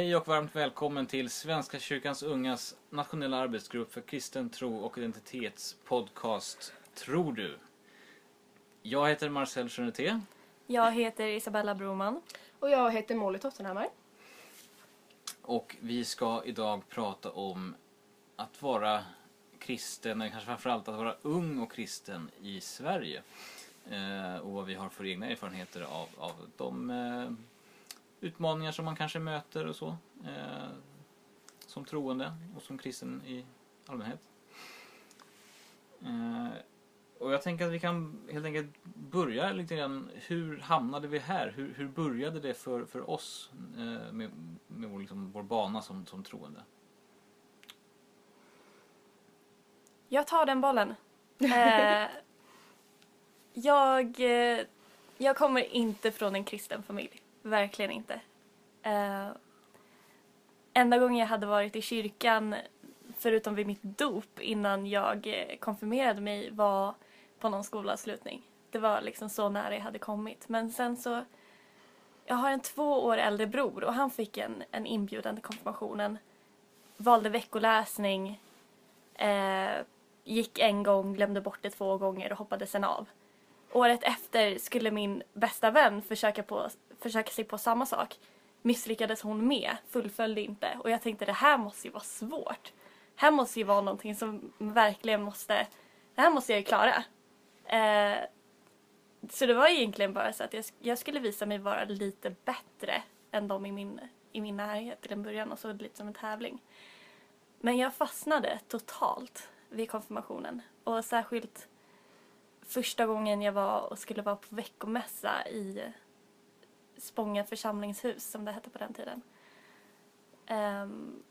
Hej och varmt välkommen till Svenska kyrkans ungas nationella arbetsgrupp för kristen tro och identitetspodcast Tror du? Jag heter Marcel Jeanette Jag heter Isabella Broman. Och jag heter Molly Tottenhammar. och vi ska idag prata om att vara kristen, eller kanske framförallt att vara ung och kristen i Sverige. Eh, och vad vi har för egna erfarenheter av, av de eh, utmaningar som man kanske möter och så. Eh, som troende och som kristen i allmänhet. Eh, och jag tänker att vi kan helt enkelt börja lite grann. Hur hamnade vi här? Hur, hur började det för, för oss eh, med, med vår, liksom, vår bana som, som troende? Jag tar den bollen. Eh, jag, eh, jag kommer inte från en kristen familj. Verkligen inte. Eh, enda gången jag hade varit i kyrkan, förutom vid mitt dop innan jag eh, konfirmerade mig, var på någon skolavslutning. Det var liksom så nära jag hade kommit. Men sen så... Jag har en två år äldre bror och han fick en, en inbjudan till konfirmationen. Valde veckoläsning. Eh, gick en gång, glömde bort det två gånger och hoppade sen av. Året efter skulle min bästa vän försöka, på, försöka sig på samma sak. Misslyckades hon med, fullföljde inte. Och jag tänkte det här måste ju vara svårt. Här måste ju vara någonting som verkligen måste, det här måste jag ju klara. Eh, så det var egentligen bara så att jag, jag skulle visa mig vara lite bättre än de i min, i min närhet till en början och så lite som en tävling. Men jag fastnade totalt vid konfirmationen. Och särskilt första gången jag var och skulle vara på veckomässa i Spånga församlingshus som det hette på den tiden. Um,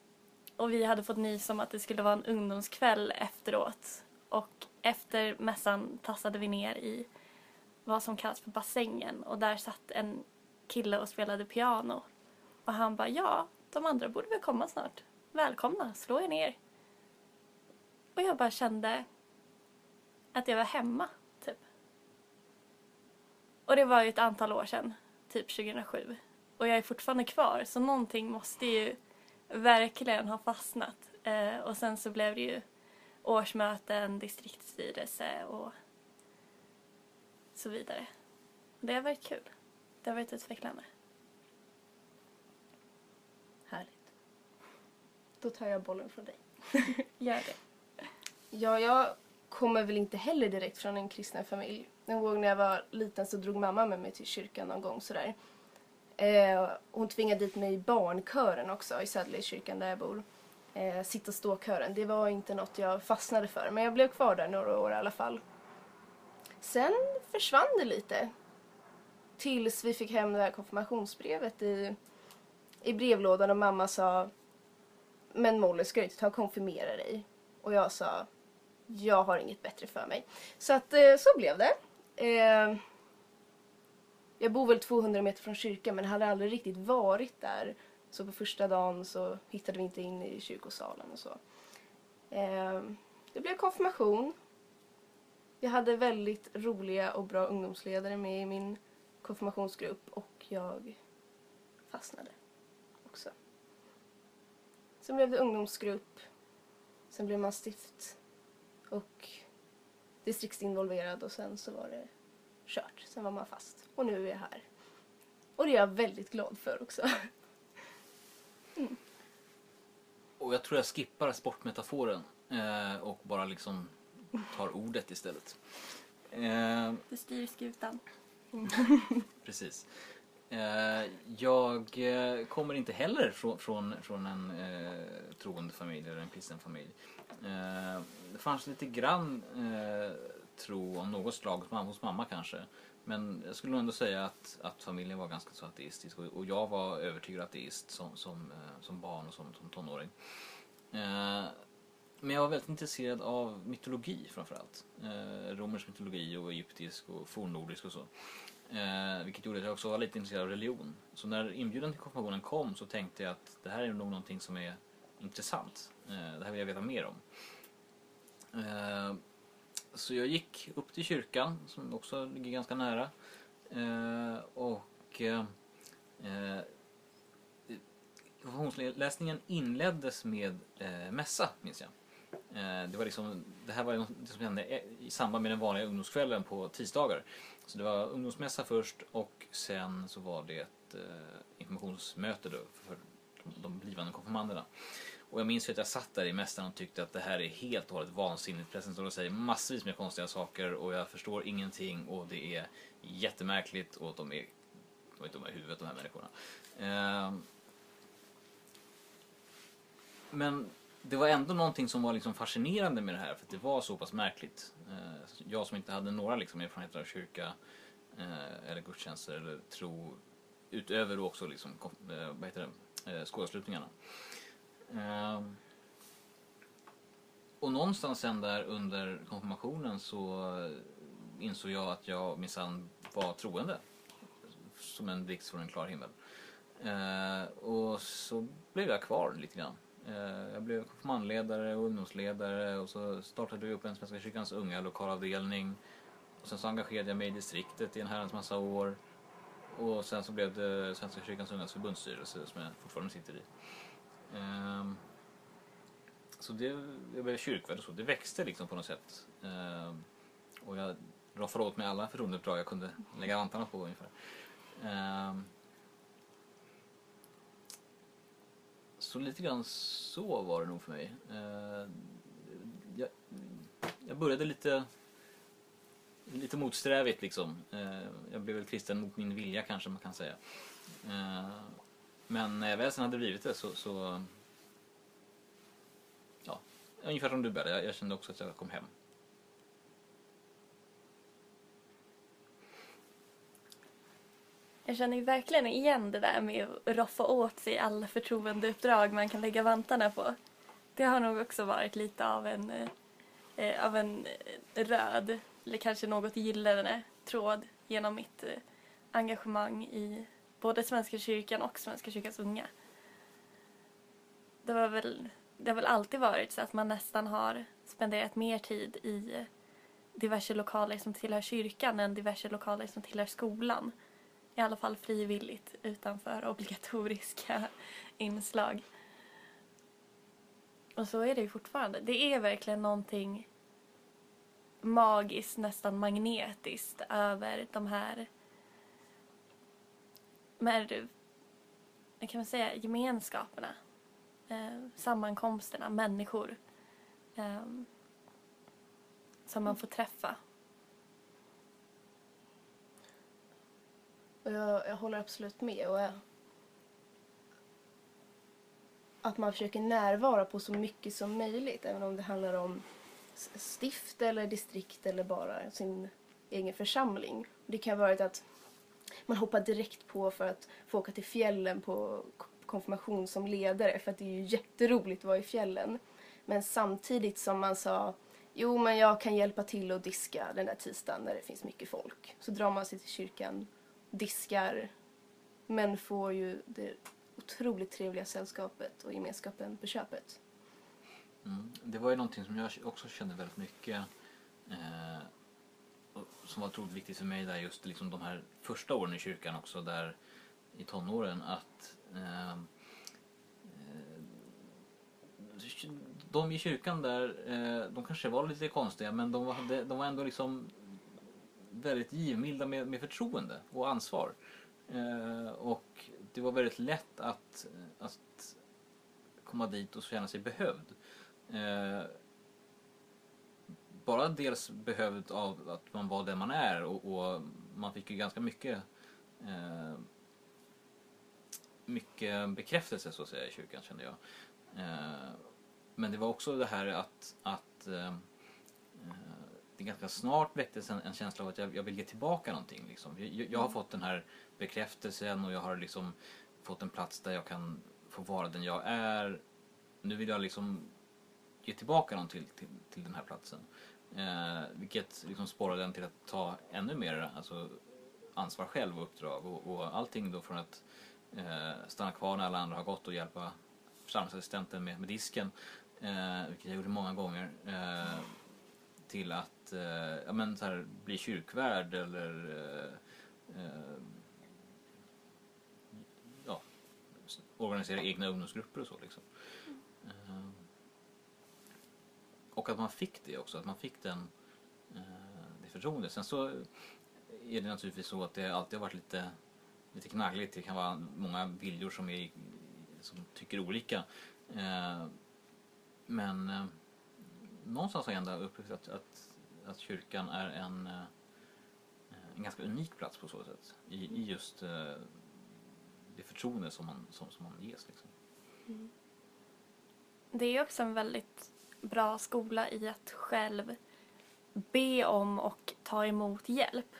och vi hade fått nys om att det skulle vara en ungdomskväll efteråt. Och efter mässan tassade vi ner i vad som kallas för bassängen och där satt en kille och spelade piano. Och han bara, ja, de andra borde väl komma snart. Välkomna, slå er ner. Och jag bara kände att jag var hemma, typ. Och det var ju ett antal år sedan, typ 2007. Och jag är fortfarande kvar, så någonting måste ju verkligen ha fastnat. Eh, och sen så blev det ju årsmöten, distriktsstyrelse och så vidare. Det har varit kul. Det har varit utvecklande. Härligt. Då tar jag bollen från dig. Gör det. Ja, jag kommer väl inte heller direkt från en kristen familj. En gång när jag var liten så drog mamma med mig till kyrkan någon gång sådär. Eh, hon tvingade dit mig i barnkören också i Söderledskyrkan där jag bor. Eh, sitt och stå-kören. Det var inte något jag fastnade för men jag blev kvar där några år i alla fall. Sen försvann det lite. Tills vi fick hem det här konfirmationsbrevet i, i brevlådan och mamma sa Men Molly, ska du inte ta och konfirmera dig? Och jag sa jag har inget bättre för mig. Så att eh, så blev det. Eh, jag bor väl 200 meter från kyrkan men hade aldrig riktigt varit där. Så på första dagen så hittade vi inte in i kyrkosalen och så. Eh, det blev konfirmation. Jag hade väldigt roliga och bra ungdomsledare med i min konfirmationsgrupp och jag fastnade också. Sen blev det ungdomsgrupp. Sen blev man stift och distriktsinvolverad och sen så var det kört. Sen var man fast. Och nu är jag här. Och det är jag väldigt glad för också. Och jag tror jag skippar sportmetaforen eh, och bara liksom tar ordet istället. Eh, Du styr skutan. Precis. Eh, jag eh, kommer inte heller från, från, från en eh, troende familj eller en kristen familj. Eh, det fanns lite grann eh, tro av något slag hos mamma, kanske. Men jag skulle nog ändå säga att, att familjen var ganska så ateistisk och, och jag var övertygad ateist som, som, eh, som barn och som, som tonåring. Eh, men jag var väldigt intresserad av mytologi framförallt. Eh, romersk mytologi och egyptisk och fornnordisk och så. Eh, vilket gjorde att jag också var lite intresserad av religion. Så när inbjudan till konfirmationen kom så tänkte jag att det här är nog någonting som är intressant. Eh, det här vill jag veta mer om. Eh, så jag gick upp till kyrkan som också ligger ganska nära. Eh, och konfirmationsläsningen inleddes med mässa, minns jag. Det, var liksom, det här var det som hände i samband med den vanliga ungdomskvällen på tisdagar. Så det var ungdomsmässa först och sen så var det ett informationsmöte då för de, de blivande konfirmanderna. Och jag minns att jag satt där i mästaren och tyckte att det här är helt och hållet vansinnigt. Prästen står och säger massvis med konstiga saker och jag förstår ingenting och det är jättemärkligt och de är, de är inte dumma i huvudet de här människorna. Eh, men det var ändå någonting som var liksom fascinerande med det här för att det var så pass märkligt. Eh, jag som inte hade några liksom erfarenheter av kyrka eh, eller gudstjänster eller tro utöver då också liksom, eh, vad heter det, eh, Ehm, och någonstans sen där under konfirmationen så insåg jag att jag minsann var troende. Som en blixt från en klar himmel. Ehm, och så blev jag kvar lite grann. Ehm, jag blev konfirmandledare och ungdomsledare och så startade vi upp en Svenska kyrkans unga lokalavdelning. Och sen så engagerade jag mig i distriktet i en herrans massa år. Och sen så blev det Svenska kyrkans ungas förbundsstyrelse som jag fortfarande sitter i. Ehm, så det, jag blev kyrkvärd och så. Det växte liksom på något sätt. Ehm, och jag roffade åt mig alla förtroendeuppdrag jag kunde lägga vantarna på ungefär. Ehm, så lite grann så var det nog för mig. Ehm, jag, jag började lite lite motsträvigt liksom. Ehm, jag blev väl kristen mot min vilja kanske man kan säga. Ehm, men när jag väl sen hade blivit det så, så ja, ungefär som du började. Jag, jag kände också att jag kom hem. Jag känner ju verkligen igen det där med att roffa åt sig alla förtroendeuppdrag man kan lägga vantarna på. Det har nog också varit lite av en, eh, av en eh, röd, eller kanske något gyllene tråd genom mitt eh, engagemang i både Svenska kyrkan och Svenska kyrkans unga. Det, var väl, det har väl alltid varit så att man nästan har spenderat mer tid i diverse lokaler som tillhör kyrkan än diverse lokaler som tillhör skolan. I alla fall frivilligt utanför obligatoriska inslag. Och så är det ju fortfarande. Det är verkligen någonting magiskt, nästan magnetiskt över de här med, kan man säga, gemenskaperna. Eh, sammankomsterna, människor. Eh, som man får träffa. Jag, jag håller absolut med. Och jag, att man försöker närvara på så mycket som möjligt. Även om det handlar om stift eller distrikt eller bara sin egen församling. Det kan vara att man hoppar direkt på för att få åka till fjällen på konfirmation som ledare. För att det är ju jätteroligt att vara i fjällen. Men samtidigt som man sa Jo, men jag kan hjälpa till att diska den där tisdagen när det finns mycket folk. Så drar man sig till kyrkan, diskar, men får ju det otroligt trevliga sällskapet och gemenskapen på köpet. Mm. Det var ju någonting som jag också kände väldigt mycket eh, som var otroligt viktigt för mig där just liksom de här första åren i kyrkan också där i tonåren att ehm, eh, de i kyrkan där, eh, de kanske var lite konstiga men de var, de var ändå liksom väldigt givmilda med, med förtroende och ansvar. Eh, och det var väldigt lätt att, att komma dit och känna sig behövd. Eh, bara dels behövd av att man var den man är och, och man fick ju ganska mycket eh, mycket bekräftelse så att säga i kyrkan kände jag. Eh, men det var också det här att, att eh, eh det ganska snart väcktes en, en känsla av att jag, jag vill ge tillbaka någonting. Liksom. Jag, jag har fått den här bekräftelsen och jag har liksom fått en plats där jag kan få vara den jag är. Nu vill jag liksom ge tillbaka någonting till, till, till den här platsen. Eh, vilket liksom sporrade den till att ta ännu mer alltså, ansvar själv och uppdrag och, och allting då från att eh, stanna kvar när alla andra har gått och hjälpa församlingsassistenten med, med disken, eh, vilket jag gjorde många gånger, eh, till att eh, ja, men, så här, bli kyrkvärd eller eh, eh, ja, organisera egna ungdomsgrupper och så. Liksom. Eh, och att man fick det också, att man fick den, eh, det förtroendet. Sen så är det naturligtvis så att det alltid har varit lite, lite knaggligt. Det kan vara många viljor som, är, som tycker olika. Eh, men eh, någonstans har jag ändå upplevt att, att, att kyrkan är en, eh, en ganska unik plats på så sätt. I, i just eh, det förtroende som man, som, som man ges. Liksom. Mm. Det är också en väldigt bra skola i att själv be om och ta emot hjälp.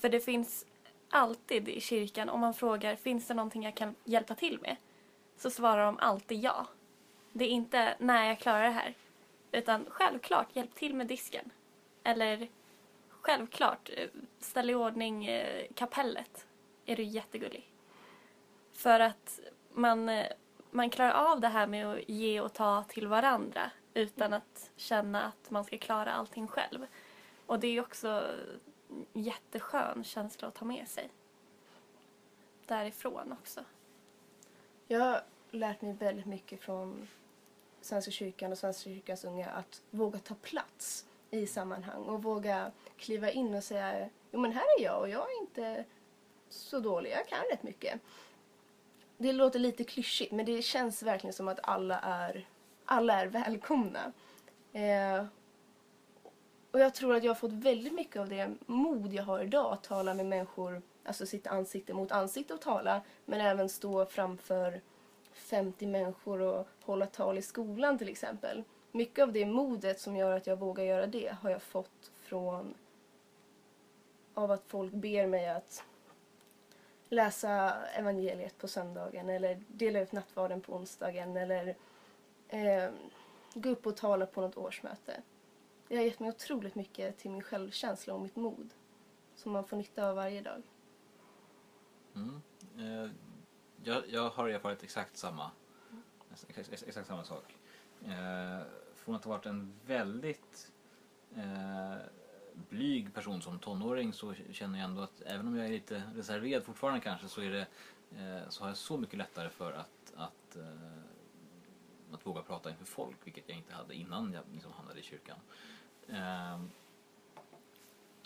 För det finns alltid i kyrkan, om man frågar finns det någonting jag kan hjälpa till med? Så svarar de alltid ja. Det är inte nej jag klarar det här. Utan självklart hjälp till med disken. Eller självklart eh, ställ i ordning eh, kapellet. Är du jättegullig. För att man, eh, man klarar av det här med att ge och ta till varandra utan att känna att man ska klara allting själv. Och det är också en jätteskön känsla att ta med sig. Därifrån också. Jag har lärt mig väldigt mycket från Svenska kyrkan och Svenska kyrkans unga att våga ta plats i sammanhang och våga kliva in och säga jo men här är jag och jag är inte så dålig, jag kan rätt mycket. Det låter lite klyschigt men det känns verkligen som att alla är, alla är välkomna. Eh, och jag tror att jag har fått väldigt mycket av det mod jag har idag att tala med människor, alltså sitta ansikte mot ansikte och tala, men även stå framför 50 människor och hålla tal i skolan till exempel. Mycket av det modet som gör att jag vågar göra det har jag fått från av att folk ber mig att läsa evangeliet på söndagen eller dela ut nattvarden på onsdagen eller eh, gå upp och tala på något årsmöte. Det har gett mig otroligt mycket till min självkänsla och mitt mod som man får nytta av varje dag. Mm. Eh, jag, jag har erfarit exakt samma, exakt, exakt samma sak. Eh, från att ha varit en väldigt eh, blyg person som tonåring så känner jag ändå att även om jag är lite reserverad fortfarande kanske så, är det, eh, så har jag så mycket lättare för att, att, eh, att våga prata inför folk vilket jag inte hade innan jag liksom hamnade i kyrkan. Eh,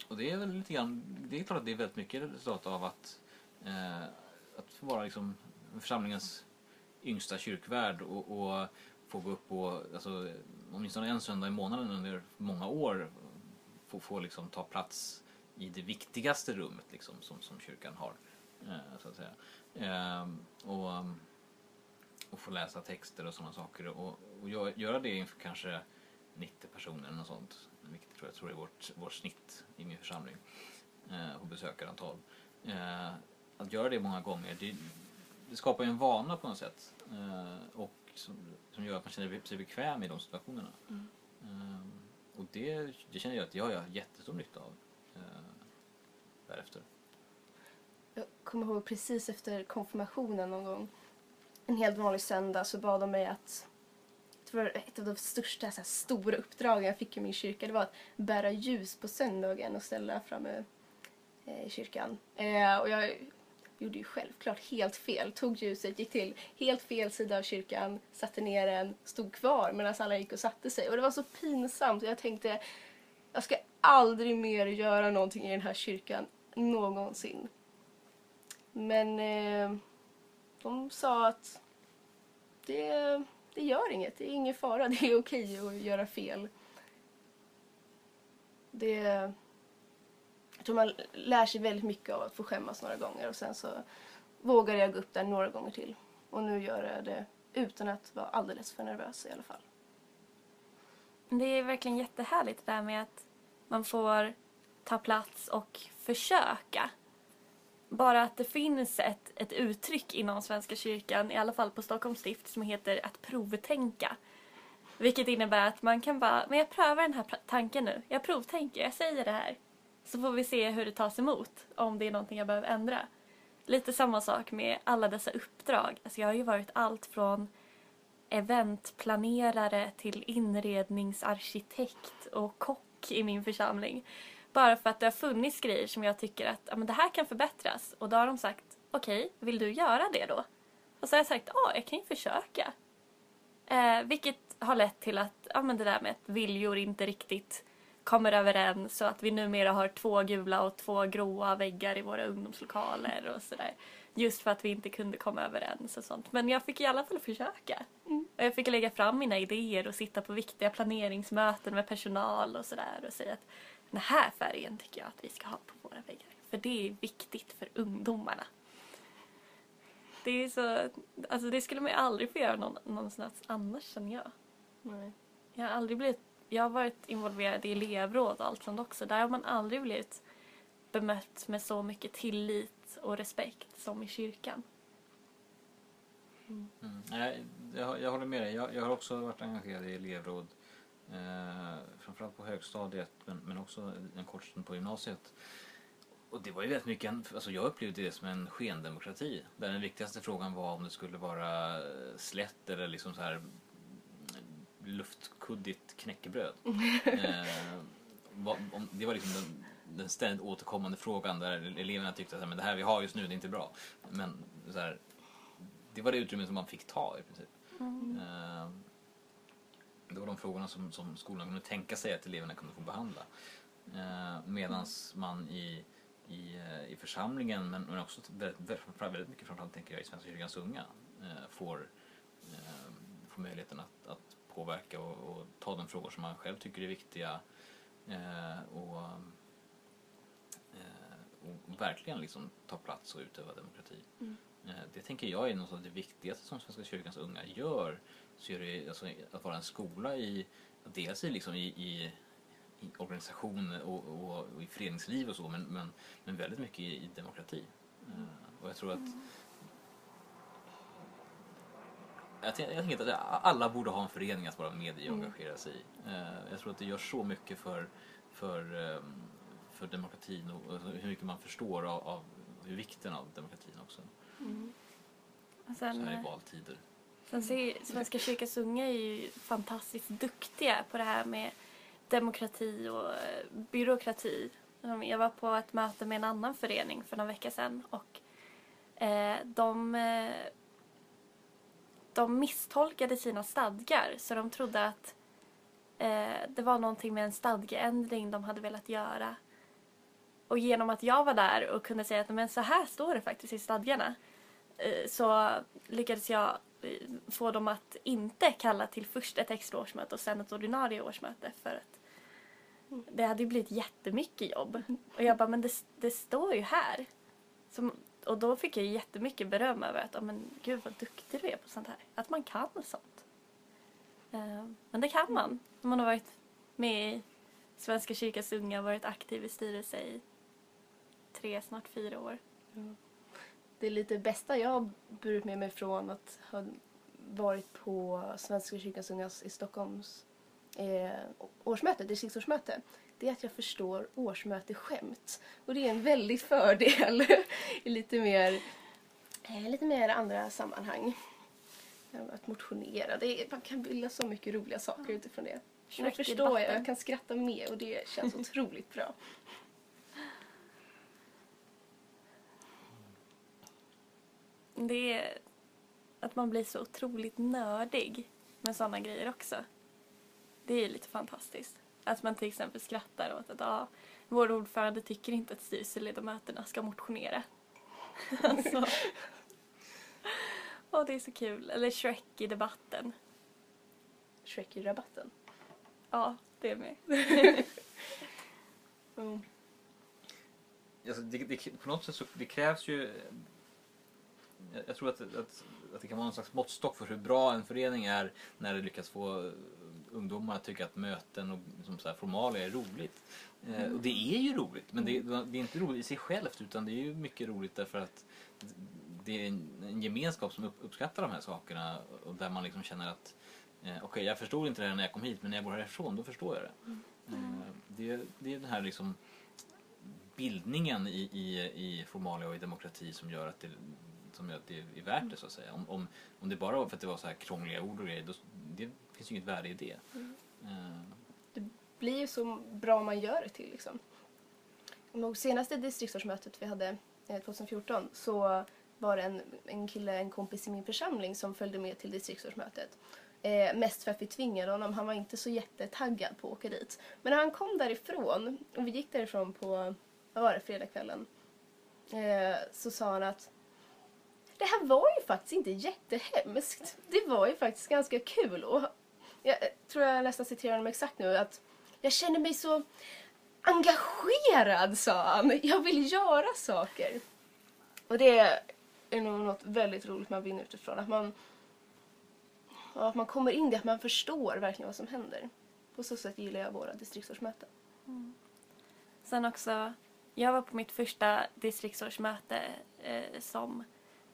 och det är väl lite grann, det är klart att det är väldigt mycket resultat av att, eh, att få vara liksom församlingens yngsta kyrkvärd och, och få gå upp och alltså, åtminstone en söndag i månaden under många år få, få liksom ta plats i det viktigaste rummet liksom, som, som kyrkan har. Eh, så att säga. Eh, och, och få läsa texter och sådana saker och, och göra det inför kanske 90 personer eller något sånt. Vilket tror jag tror är vårt, vårt snitt i min församling eh, på besökarantal. Eh, att göra det många gånger det, det skapar ju en vana på något sätt eh, och som, som gör att man känner sig bekväm i de situationerna. Eh, och det, det känner jag att jag har jättestor nytta av eh, därefter. Jag kommer ihåg precis efter konfirmationen någon gång. En helt vanlig söndag så bad de mig att det var ett av de största så här, stora uppdragen jag fick i min kyrka. Det var att bära ljus på söndagen och ställa framme eh, i kyrkan. Eh, och jag gjorde ju självklart helt fel. Tog ljuset, gick till helt fel sida av kyrkan, satte ner den, stod kvar medan alla gick och satte sig. Och det var så pinsamt. Jag tänkte, jag ska aldrig mer göra någonting i den här kyrkan någonsin. Men eh, de sa att det, det gör inget, det är ingen fara, det är okej att göra fel. Det, jag tror man lär sig väldigt mycket av att få skämmas några gånger och sen så vågar jag gå upp där några gånger till. Och nu gör jag det utan att vara alldeles för nervös i alla fall. Det är verkligen jättehärligt det där med att man får ta plats och försöka. Bara att det finns ett, ett uttryck inom Svenska kyrkan, i alla fall på Stockholms stift, som heter att provtänka. Vilket innebär att man kan bara, men jag prövar den här tanken nu. Jag provtänker, jag säger det här. Så får vi se hur det tas emot, om det är någonting jag behöver ändra. Lite samma sak med alla dessa uppdrag. Alltså jag har ju varit allt från eventplanerare till inredningsarkitekt och kock i min församling. Bara för att det har funnits grejer som jag tycker att ja, men det här kan förbättras. Och då har de sagt, okej, vill du göra det då? Och så har jag sagt, ja, jag kan ju försöka. Eh, vilket har lett till att ja, men det där med att viljor inte riktigt kommer överens så att vi numera har två gula och två gråa väggar i våra ungdomslokaler och sådär. Just för att vi inte kunde komma överens och sånt. Men jag fick i alla fall försöka. Mm. Och jag fick lägga fram mina idéer och sitta på viktiga planeringsmöten med personal och sådär och säga att den här färgen tycker jag att vi ska ha på våra väggar. För det är viktigt för ungdomarna. Det är så, alltså det skulle man ju aldrig få göra någon, någonstans annars känner jag. Nej. Jag har aldrig blivit, jag har varit involverad i elevråd och allt sånt också. Där har man aldrig blivit bemött med så mycket tillit och respekt som i kyrkan. Mm. Nej, jag, jag håller med dig. Jag, jag har också varit engagerad i elevråd. Eh, framförallt på högstadiet men, men också en kort stund på gymnasiet. Och det var ju väldigt mycket, en- alltså jag upplevde det som en skendemokrati. Där den viktigaste frågan var om det skulle vara eh, slätt eller liksom så här mm, luftkuddigt knäckebröd. Eh, vad- om, det var liksom den, den ständigt återkommande frågan där eleverna tyckte att det här vi har just nu det är inte bra. Men så här, det var det utrymme som man fick ta i princip. Eh, det var de frågorna som, som skolan kunde tänka sig att eleverna kunde få behandla. Eh, Medan man i, i, eh, i församlingen, men, men också väldigt, väldigt, mycket framförallt tänker jag i Svenska kyrkans unga, eh, får, eh, får möjligheten att, att påverka och, och ta de frågor som man själv tycker är viktiga eh, och, eh, och verkligen liksom ta plats och utöva demokrati. Eh, Det tänker jag är något av det viktigaste som Svenska kyrkans unga gör. Så är det alltså att vara en skola i, dels i, liksom i, i, i organisation och, och, och i föreningsliv och så, men, men, men väldigt mycket i, i demokrati. Eh, Och jag tror att jag, tän- jag tänker att alla borde ha en förening att vara med i och engagera sig i. Eh, Jag tror att det gör så mycket för, för, ehm, för demokratin och och hur mycket man förstår av, av hur vikten av demokratin också. Och Så sen, här i eh, valtider sen ser, Svenska kyrkans unga är ju fantastiskt duktiga på det här med demokrati och eh, byråkrati. Jag var på ett möte med en annan förening för några veckor sedan och eh, de, eh, de misstolkade sina stadgar så de trodde att det var någonting med en stadgeändring de hade velat göra. Och genom att jag var där och kunde säga att men så här står det faktiskt i stadgarna så lyckades jag få dem att inte kalla till först ett extra årsmöte och sen ett ordinarie årsmöte för att det hade ju blivit jättemycket jobb. Och jag bara, men det, det står ju här. Så, och då fick jag jättemycket beröm över att, men gud vad duktig du är på sånt här. Att man kan sånt. Eh, Men det kan man. Om man har varit med i Svenska kyrkans unga, varit aktiv i styrelse i tre, snart fyra år. Det lite bästa jag har burit med mig från att ha varit på Svenska kyrkans ungas i Stockholms eh, årsmöte, distriktsårsmöte. Det är att jag förstår årsmöteskämt. Och det är en väldig fördel i lite mer, eh, lite mer andra sammanhang. Att motionera, det är, man kan bilda så mycket roliga saker utifrån det. Nu förstår jag, jag kan skratta med och det känns otroligt bra. Det är att man blir så otroligt nördig med sådana grejer också. Det är lite fantastiskt. Att man till exempel skrattar åt att ja, vår ordförande tycker inte att styrelseledamöterna ska motionera. alltså. Åh, det är så kul. Eller Shrek i debatten. Shrek i rabatten. Ja, det är med. Mm. Alltså, det, det, på något sätt så det krävs ju... Jag, tror att, att, att det kan vara någon slags måttstock för hur bra en förening är när det lyckas få ungdomar att tycka att möten och liksom så här formalia är roligt. Eh, och det är ju roligt, men det, det är inte roligt i sig självt utan det är ju mycket roligt därför att det är en, en gemenskap som upp, uppskattar de här sakerna och där man liksom känner att eh, okej, jag förstod inte det här när jag kom hit men när jag går härifrån då förstår jag det. Eh, det, det är den här liksom bildningen i, i, i formalia och i demokrati som gör att det, som gör att det är värt det så att säga. Om, om, om det bara var för att det var så här krångliga ord och grejer, då, det finns ju inget värde i det. Eh, blir ju så bra man gör det till. Liksom. Ihåg senaste distriktsårsmötet vi hade eh, 2014 så var det en, en kille, en kompis i min församling som följde med till distriktsårsmötet. Eh, mest för att vi tvingade honom. Han var inte så jättetaggad på att åka dit. Men när han kom därifrån, och vi gick därifrån på, vad var det, fredagskvällen. Eh, så sa han att det här var ju faktiskt inte jättehemskt. Det var ju faktiskt ganska kul. Och jag tror jag nästan citerar honom exakt nu. Att jag känner mig så engagerad, sa han. Jag vill göra saker. Och det är nog något väldigt roligt man vinner utifrån. Att man, att man kommer in i det, att man förstår verkligen vad som händer. På så sätt gillar jag våra distriktsårsmöten. Mm. Sen också, jag var på mitt första distriktsårsmöte eh, som,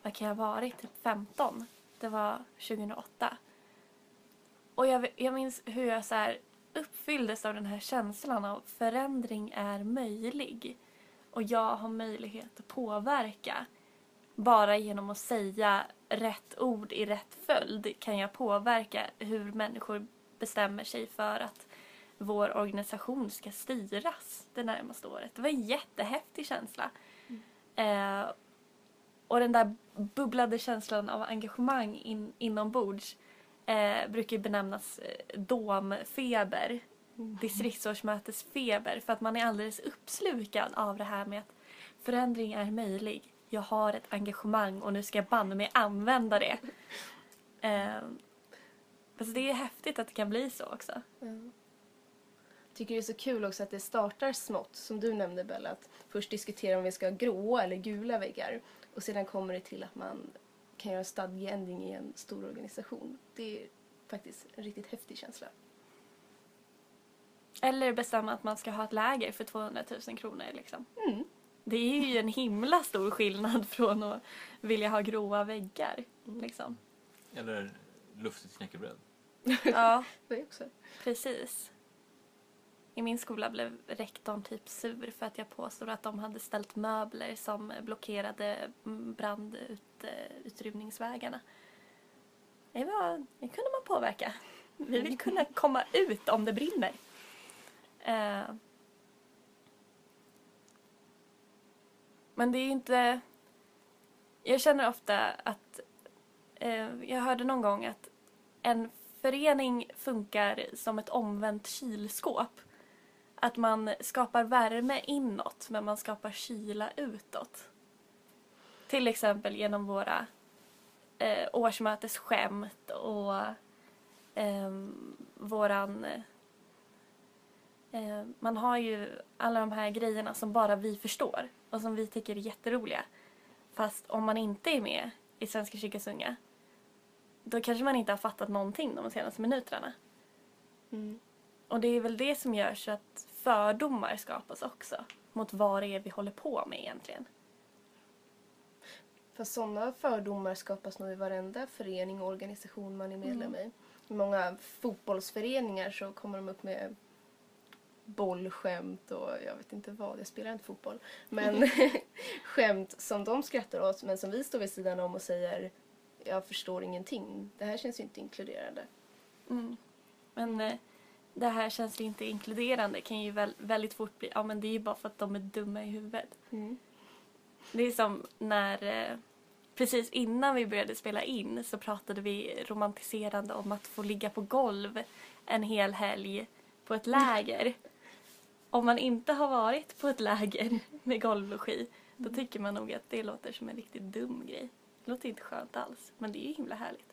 vad kan jag ha varit, typ 15. Det var 2008. Och jag, jag minns hur jag så här uppfylldes av den här känslan av förändring är möjlig. Och jag har möjlighet att påverka. Bara genom att säga rätt ord i rätt följd kan jag påverka hur människor bestämmer sig för att vår organisation ska styras det närmaste året. Det var en jättehäftig känsla. Eh, och den där bubblade känslan av engagemang in, inombords eh, brukar benämnas eh, domfeber. Distriktsårsmötesfeber. För att man är alldeles uppslukad av det här med att förändring är möjlig. Jag har ett engagemang och nu ska jag banne mig använda det. Eh, alltså det är häftigt att det kan bli så också. Tycker det är så kul också att det startar smått, som du nämnde Bella, att först diskutera om vi ska ha gråa eller gula väggar och sedan kommer det till att man kan göra stadgeändring i en stor organisation. Det är faktiskt en riktigt häftig känsla. Eller bestämma att man ska ha ett läger för 200 000 kronor. Liksom. Mm. Det är ju en himla stor skillnad från att vilja ha gråa väggar. Liksom. Eller luftigt knäckebröd. Ja, Det är också. precis. I min skola blev rektorn typ sur för att jag påstod att de hade ställt möbler som blockerade brandutrymningsvägarna. Det, var, det kunde man påverka. Vi vill kunna komma ut om det brinner. Eh. Men det är ju inte... Jag känner ofta att... Eh, jag hörde någon gång att en förening funkar som ett omvänt kylskåp. Att man skapar värme inåt men man skapar kyla utåt. Till exempel genom våra eh, årsmötesskämt och eh, våran... Eh, man har ju alla de här grejerna som bara vi förstår och som vi tycker är jätteroliga. Fast om man inte är med i Svenska kyrkans unga då kanske man inte har fattat någonting de senaste minuterna. Mm. Och det är väl det som gör så att fördomar skapas också mot vad det är vi håller på med egentligen. Fast sådana fördomar skapas nog i varenda förening och organisation man är medlem i. I många fotbollsföreningar så kommer de upp med bollskämt och jag vet inte vad, jag spelar inte fotboll. Men skämt som de skrattar åt men som vi står vid sidan om och säger jag förstår ingenting. Det här känns ju inte inkluderande. Mm. Men eh, det här känns inte inkluderande kan ju väl, väldigt fort bli, ja men det är ju bara för att de är dumma i huvudet. Mm. Det är som när, eh, precis innan vi började spela in så pratade vi romantiserande om att få ligga på golv en hel helg på ett läger. Om man inte har varit på ett läger med golvlogi då tycker man nog att det låter som en riktigt dum grej. Det låter inte skönt alls, men det är ju himla härligt.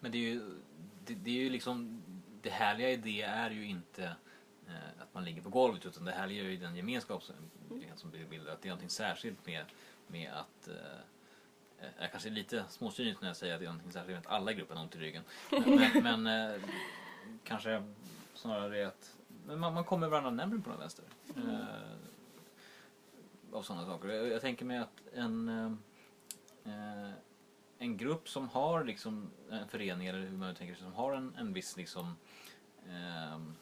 Men det är ju, det, det är ju liksom, det härliga i det är ju inte eh, att man ligger på golvet utan det härliga är ju den gemenskap som, som blir bildad. Att det är någonting särskilt med, med att eh, jag kanske är lite småsynisk när jag säger att det är någonting särskilt med att alla i gruppen har ont i ryggen. Men, men eh, kanske snarare det att men man, man kommer varandra närmare på den vänster. Eh, av sådana saker. Jag, jag tänker mig att en eh, en grupp som har liksom en förening eller hur man tänker sig som har en, en viss liksom Ehm,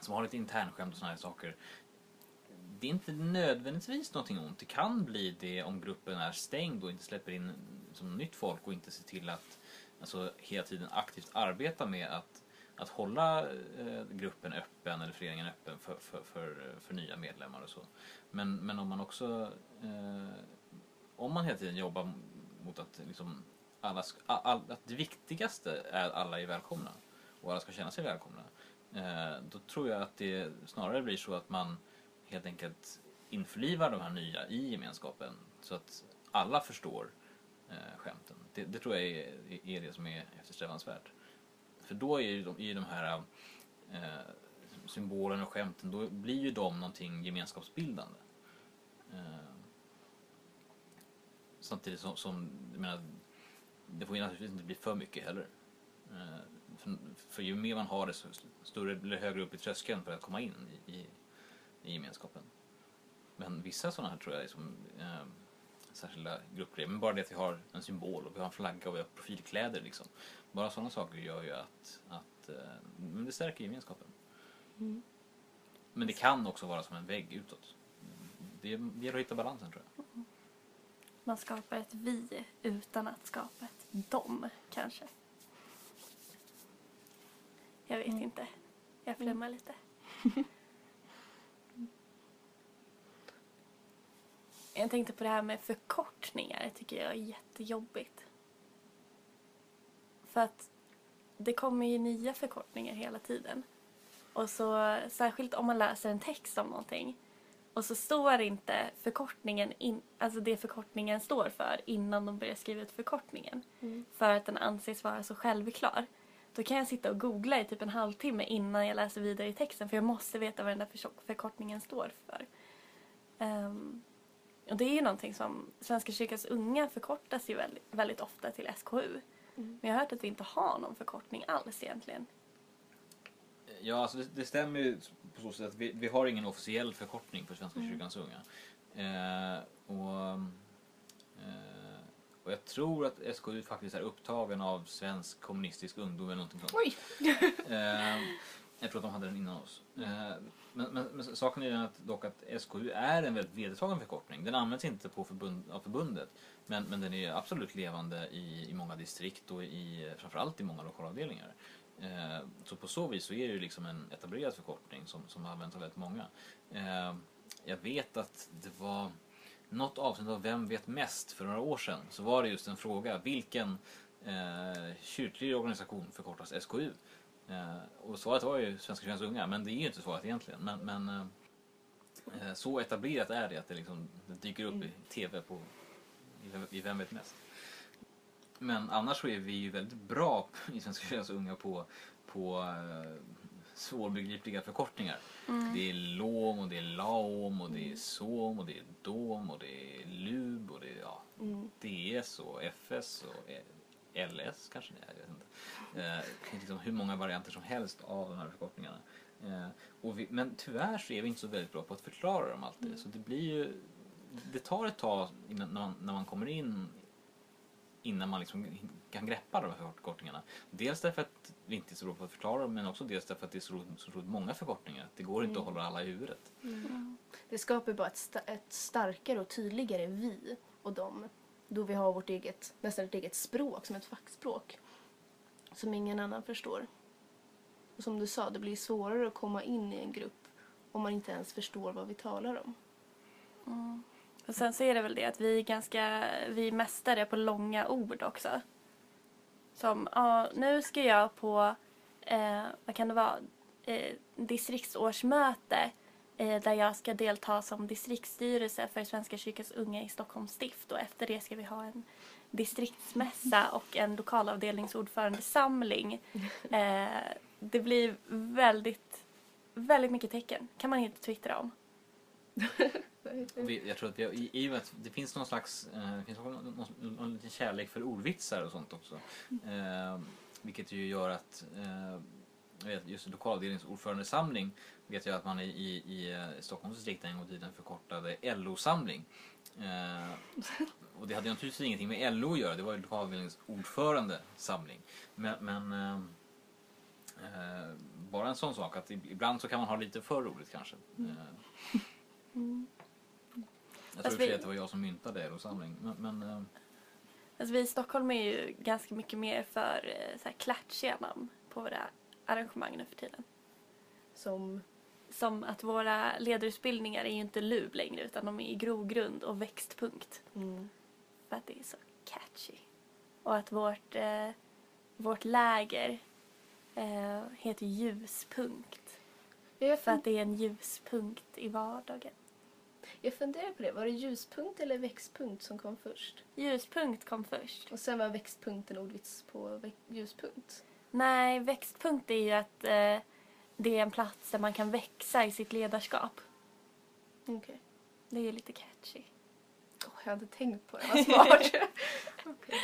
som har lite internskämt och sådana här saker. Det är inte nödvändigtvis någonting ont. Det kan bli det om gruppen är stängd och inte släpper in som nytt folk och inte ser till att alltså, hela tiden aktivt arbeta med att, att hålla eh, gruppen öppen eller föreningen öppen för, för, för, för nya medlemmar och så. Men, men om man också eh, om man hela tiden jobbar mot att liksom alla, all, all, att det viktigaste är att alla är välkomna och alla ska känna sig välkomna. Eh, då tror jag att det snarare blir så att man helt enkelt införlivar de här nya i gemenskapen så att alla förstår eh, skämten. Det, det tror jag är, är det som är eftersträvansvärt. För då är ju de, är de här eh, symbolerna och skämten, då blir ju de någonting gemenskapsbildande. Eh, samtidigt som, som jag menar, det får ju naturligtvis inte bli för mycket heller. Eh, för, för ju mer man har det, så större eller högre upp i tröskeln för att komma in i, i, i gemenskapen. Men vissa sådana här tror jag är som eh, särskilda gruppgrejer. Men bara det att vi har en symbol och vi har en flagga och vi har profilkläder liksom. Bara sådana saker gör ju att, att eh, men det stärker gemenskapen. Mm. Men det kan också vara som en vägg utåt. Det gäller att hitta balansen tror jag. Man skapar ett vi utan att skapa ett dom, kanske. Jag vet Mm. inte. Jag flummar lite. jag tänkte på det här med förkortningar. Det tycker jag är jättejobbigt. För att det kommer ju nya förkortningar hela tiden. Och så särskilt om man läser en text om någonting och så står inte förkortningen, in, alltså det förkortningen står för innan de börjar skriva ut förkortningen. Mm. För att den anses vara så självklar. Då kan jag sitta och googla i typ en halvtimme innan jag läser vidare i texten för jag måste veta vad den där förkortningen står för. Ehm, och det är ju någonting som Svenska kyrkans unga förkortas ju väldigt, väldigt ofta till SKU. Mm. Men jag har hört att vi inte har någon förkortning alls egentligen. Ja, alltså det, det stämmer ju på så sätt att vi, vi har ingen officiell förkortning för Svenska Mm. kyrkans unga. Eh, och, eh, och jag tror att SKU faktiskt är upptagen av Svensk kommunistisk ungdom eller någonting sånt. Oj! Eh, jag tror att de hade den innan oss. Eh, men, men, men saken är den att, dock att SKU är en väldigt vedertagen förkortning. Den används inte på förbund, av förbundet men, men den är absolut levande i, i många distrikt och i, framförallt i många lokalavdelningar. Eh, så på så vis så är det ju liksom en etablerad förkortning som, som används av väldigt många. Jag vet att det var något avsnitt av Vem vet mest för några år sedan så var det just en fråga vilken eh, kyrklig organisation förkortas SKU? Eh, och svaret var ju Svenska kyrkans unga, men det är ju inte svaret egentligen. Men, men eh, eh, så etablerat är det att det, liksom, det dyker upp i TV på, i, Vem- i Vem vet mest. Men annars så är vi ju väldigt bra i Svenska kyrkans unga på, på eh, svårbegripliga förkortningar. Det är LOM och det är LAOM och det är SOM och det är DOM och det är LUB och det är ja, Mm. DS och FS och eh, LS kanske det är, jag vet inte. Eh, liksom hur många varianter som helst av de här förkortningarna. Eh, vi, men tyvärr så är vi inte så väldigt bra på att förklara dem alltid. Så det blir ju, det tar ett tag innan, när, man, när man kommer in innan man liksom kan greppa de här förkortningarna. Dels därför att vi inte är så bra på att förklara dem men också dels därför att det är så så många förkortningar. Det går inte att hålla alla i huvudet. Det skapar bara ett, sta- ett starkare och tydligare vi och dem. Då vi har vårt eget, nästan ett eget språk som ett fackspråk. Som ingen annan förstår. Och som du sa, det blir svårare att komma in i en grupp om man inte ens förstår vad vi talar om. Och sen så är det väl det att vi är ganska, vi är mästare på långa ord också. Som, ja, nu ska jag på, eh, vad kan det vara, eh, distriktsårsmöte eh, där jag ska delta som distriktsstyrelse för Svenska kyrkans unga i Stockholms stift och efter det ska vi ha en distriktsmässa och en lokalavdelningsordförandesamling. Eh, det blir väldigt, väldigt mycket tecken. kan man inte twittra om. Vi, jag tror att vi har, i, i och med att det finns någon slags eh, det finns någon, någon, någon liten kärlek för ordvitsar och sånt också. Eh, vilket ju gör att eh, vet, just lokalavdelningsordförandesamling vet jag att man i, i, i eh, Stockholms distrikt en gång i tiden förkortade LO-samling. Eh, och det hade ju naturligtvis ingenting med LO att göra, det var ju lokalavdelningsordförandesamling. Men, men eh, eh, bara en sån sak att ibland så kan man ha lite för roligt kanske. Eh, Eh, jag tror Fast för sig vi- att det var jag som myntade LO-samling. Men, men eh, Alltså vi i Stockholm är ju ganska mycket mer för eh, så här klatschiga namn på våra arrangemang nu för tiden. Som, Som att våra ledarutbildningar är ju inte LUB längre utan de är i grogrund och växtpunkt. mm, för att det är så catchy. Och att vårt, eh, vårt läger eh, heter Ljuspunkt. För att det är en ljuspunkt i vardagen. Jag funderar på det. Var det ljuspunkt eller växtpunkt som kom först? Ljuspunkt kom först. Och sen var växtpunkt en ordvits på ljuspunkt. Nej, växtpunkt är ju att eh, det är en plats där man kan växa i sitt ledarskap. Okej. Det är ju lite catchy. Åh, jag hade tänkt på det. Vad smart. Okej.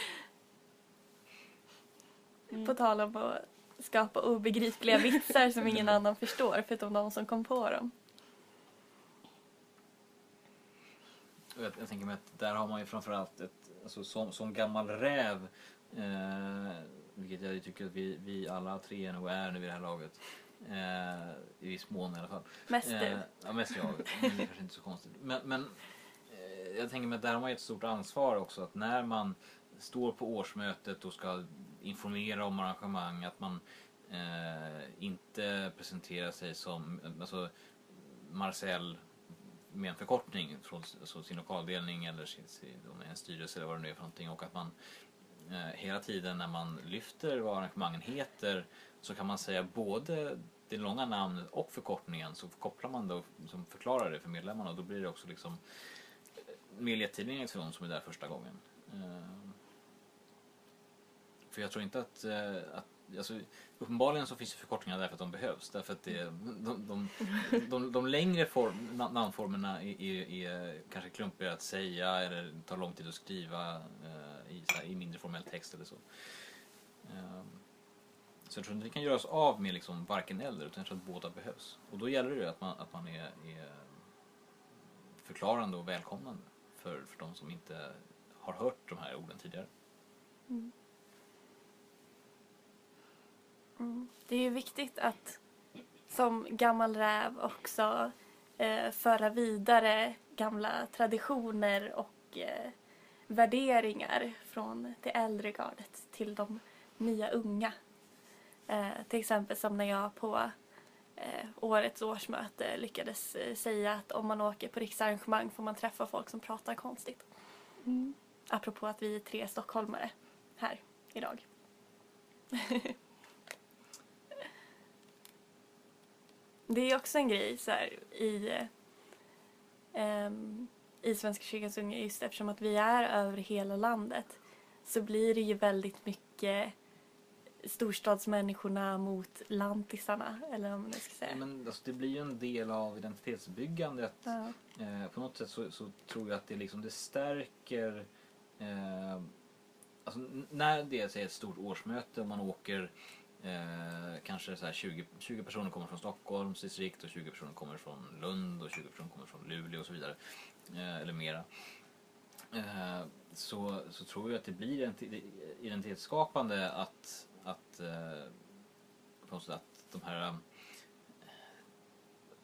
Mm. På tal om att skapa obegripliga vitsar som ingen annan förstår förutom de som kom på dem. Jag, jag tänker mig att där har man ju framförallt ett, alltså som, som gammal räv, eh, vilket jag tycker att vi, vi alla tre nog är nu vid det här laget. Eh, I viss mån i alla fall. Mest du. Eh, ja, mest jag. Men det är kanske inte så konstigt. Men, men eh, jag tänker mig att där har man ju ett stort ansvar också. Att när man står på årsmötet och ska informera om arrangemang, att man eh, inte presenterar sig som alltså, Marcel med en förkortning från alltså sin lokaldelning eller sin, sin, en styrelse eller vad det nu är för någonting och att man eh, hela tiden när man lyfter vad arrangemangen heter så kan man säga både det långa namnet och förkortningen så kopplar man då som förklarar det för medlemmarna och då blir det också liksom mer lättillgängligt för de som är där första gången. Eh, För jag tror inte att, eh, att alltså, uppenbarligen så finns det förkortningar därför att de behövs. Därför att det, de, de, de, de längre form, namnformerna är, är, är kanske klumpigare att säga eller tar lång tid att skriva eh, i, så här, i mindre formell text eller så. Ehm, så jag tror inte vi kan göra oss av med liksom varken eller utan jag tror att båda behövs. Och då gäller det att man, att man är, är förklarande och välkomnande för, för de som inte har hört de här orden tidigare. Mm. Det är ju viktigt att som gammal räv också eh, föra vidare gamla traditioner och eh, värderingar från det äldre gardet till de nya unga. Eh, till exempel som när jag på eh, årets årsmöte lyckades eh, säga att om man åker på riksarrangemang får man träffa folk som pratar konstigt. Mm. Apropå att vi är tre stockholmare här idag. Det är också en grej så här, i, ehm, i Svenska kyrkans unga just eftersom att vi är över hela landet så blir det ju väldigt mycket storstadsmänniskorna mot lantisarna eller vad man ska säga. Men alltså, det blir ju en del av identitetsbyggandet. Ja. Eh, på något sätt så, så tror jag att det, liksom, det stärker eh, alltså, när det är ett stort årsmöte och man åker eh, kanske så här 20, 20 personer kommer från Stockholms distrikt och 20 personer kommer från Lund och 20 personer kommer från Luleå och så vidare. Eh, eller mera. Eh, så, så tror jag att det blir identitetsskapande att, att, eh, på något sätt att de här eh,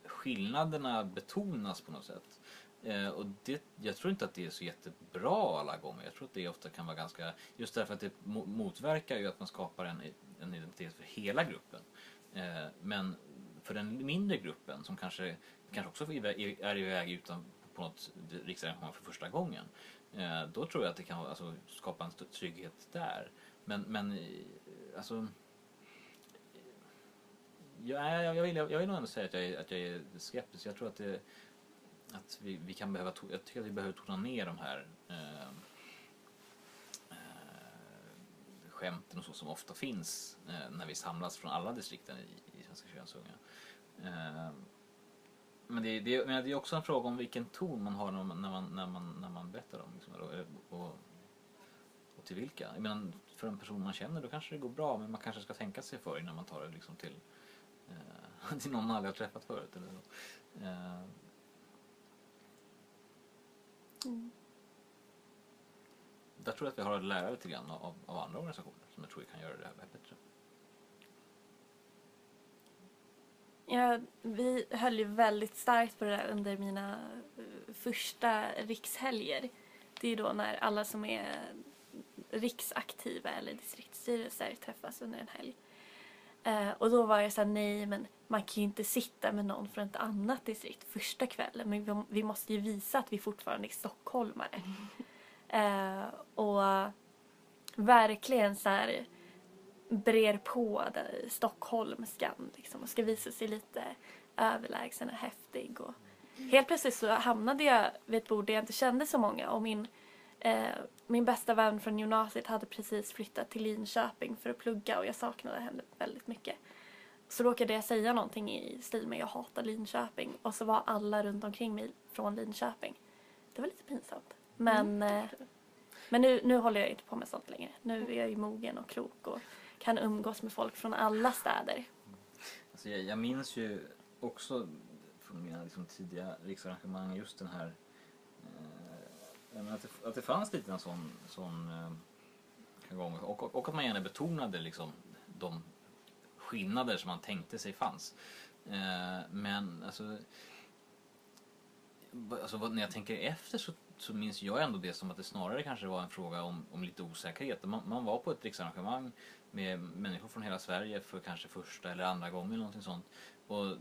skillnaderna betonas på något sätt. Eh, och det, jag tror inte att det är så jättebra alla gånger. Jag tror att det ofta kan vara ganska, just därför att det motverkar ju att man skapar en, en identitet för hela gruppen. Eh, men för den mindre gruppen som kanske, kanske också är iväg- utan på något riksarrangemang för första gången. Eh, då tror jag att det kan alltså, skapa en trygghet där. Men, men eh, alltså Jag, jag, jag, vill, jag vill nog ändå säga att jag är, att jag är skeptisk. Jag tror att, det, att vi, vi kan behöva, jag tycker att vi behöver tona ner de här eh, skämten och så som ofta finns eh, när vi samlas från alla distrikten i, i Svenska könsunga. Eh, men det, det, men det är också en fråga om vilken ton man har när man, när man, när man, när man berättar om Liksom, och, och, och till vilka. Jag menar, för en person man känner då kanske det går bra men man kanske ska tänka sig för innan man tar det liksom till eh, till någon man aldrig har träffat förut. Eller så. Eh, Mm där tror jag att vi har att lära lite grann av, av andra organisationer som jag tror kan göra det här bättre. Ja, vi höll ju väldigt starkt på det där under mina eh, första rikshelger. Det är då när alla som är riksaktiva eller distriktsstyrelser träffas under en helg. Eh, och då var det så här, nej men man kan ju inte sitta med någon från ett annat distrikt första kvällen men vi, vi måste ju visa att vi fortfarande är stockholmare. Eh, och verkligen så här brer på den stockholmskan liksom, och ska visa sig lite överlägsen och häftig. Och helt plötsligt så hamnade jag vid ett bord där jag inte kände så många och min, eh, min bästa vän från gymnasiet hade precis flyttat till Linköping för att plugga och jag saknade henne väldigt mycket. Så råkade jag säga någonting i stil med jag hatar Linköping och så var alla runt omkring mig från Linköping. Det var lite pinsamt. Men, eh, men nu, nu håller jag inte på med sånt längre. Nu är jag ju mogen och klok och kan umgås med folk från alla städer. Alltså jag, jag minns ju också från mina liksom, tidiga riksarrangemang just den här eh, att, det, att det fanns lite en sån, sån eh, gång och, och, och att man gärna betonade liksom, de skillnader som man tänkte sig fanns. Eh, men alltså, alltså när jag tänker efter så, så minns jag ändå det som att det snarare kanske var en fråga om, om lite osäkerhet. Man, man var på ett riksarrangemang med människor från hela Sverige för kanske första eller andra gången eller någonting sånt. Och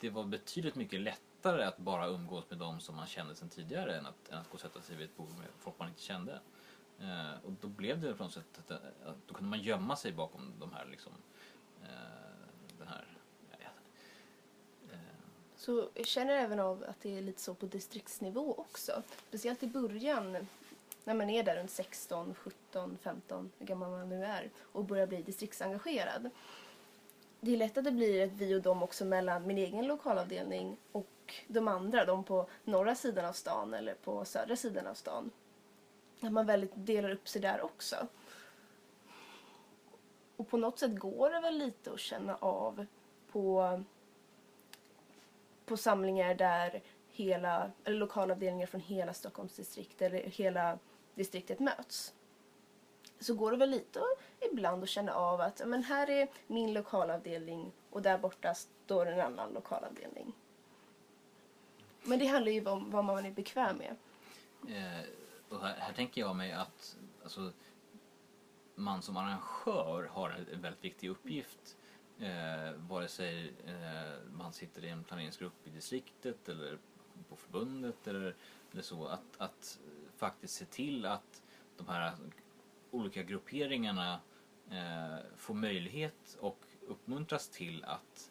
det var betydligt mycket lättare att bara umgås med dem som man kände sedan tidigare än att, än att gå och sätta sig vid ett bord med folk man inte kände. Eh, och då blev det på något sätt att, att, då kunde man gömma sig bakom de här liksom, eh, den här ja, eh så jag känner även av att det är lite så på distriktsnivå också. Speciellt i början när man är där runt 16, 17, 15, hur gammal man nu är och börjar bli distriktsengagerad. Det är lätt att det blir ett vi och dem också mellan min egen lokalavdelning och de andra, de på norra sidan av stan eller på södra sidan av stan. Att man väldigt delar upp sig där också. Och på något sätt går det väl lite att känna av på, på samlingar där hela, eller lokalavdelningar från hela Stockholmsdistrikt eller hela distriktet möts. Så går det väl lite ibland att känna av att men här är min lokalavdelning och där borta står en annan lokalavdelning. Men det handlar ju om vad man är bekväm med. Eh, och här, här, tänker jag mig att alltså, man som arrangör har en väldigt viktig uppgift. Eh, vare sig eh, man sitter i en planeringsgrupp i distriktet eller på förbundet eller, eller så. Att, att faktiskt se till att de här olika grupperingarna eh, får möjlighet och uppmuntras till att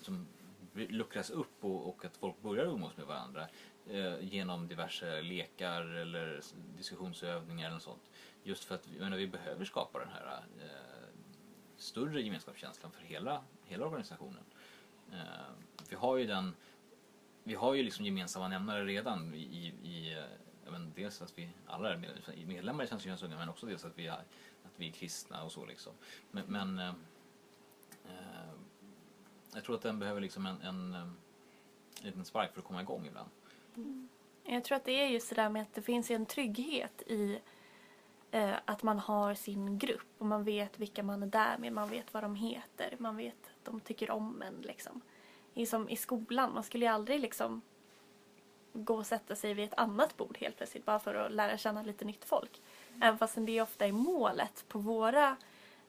som, luckras upp och, och att folk börjar umgås med varandra eh, genom diverse lekar eller diskussionsövningar eller sånt. Just för att menar, vi behöver skapa den här eh, större gemenskapskänslan för hela, hela organisationen. Eh, vi har ju den vi har ju liksom gemensamma nämnare redan i, i men eh, dels att vi alla är medlemmar i Svenska kyrkans unga men också dels att vi är, att vi är kristna och så liksom. Men, men eh, eh jag tror att den behöver liksom en, en, en liten spark för att komma igång ibland. Mm. Jag tror att det är just det där med att det finns en trygghet i eh, att man har sin grupp och man vet vilka man är där med, man vet vad de heter, man vet att de tycker om en liksom. I, som i skolan, man skulle ju aldrig liksom gå och sätta sig vid ett annat bord helt plötsligt bara för att lära känna lite nytt folk. Mm. Även fast det ofta är målet på våra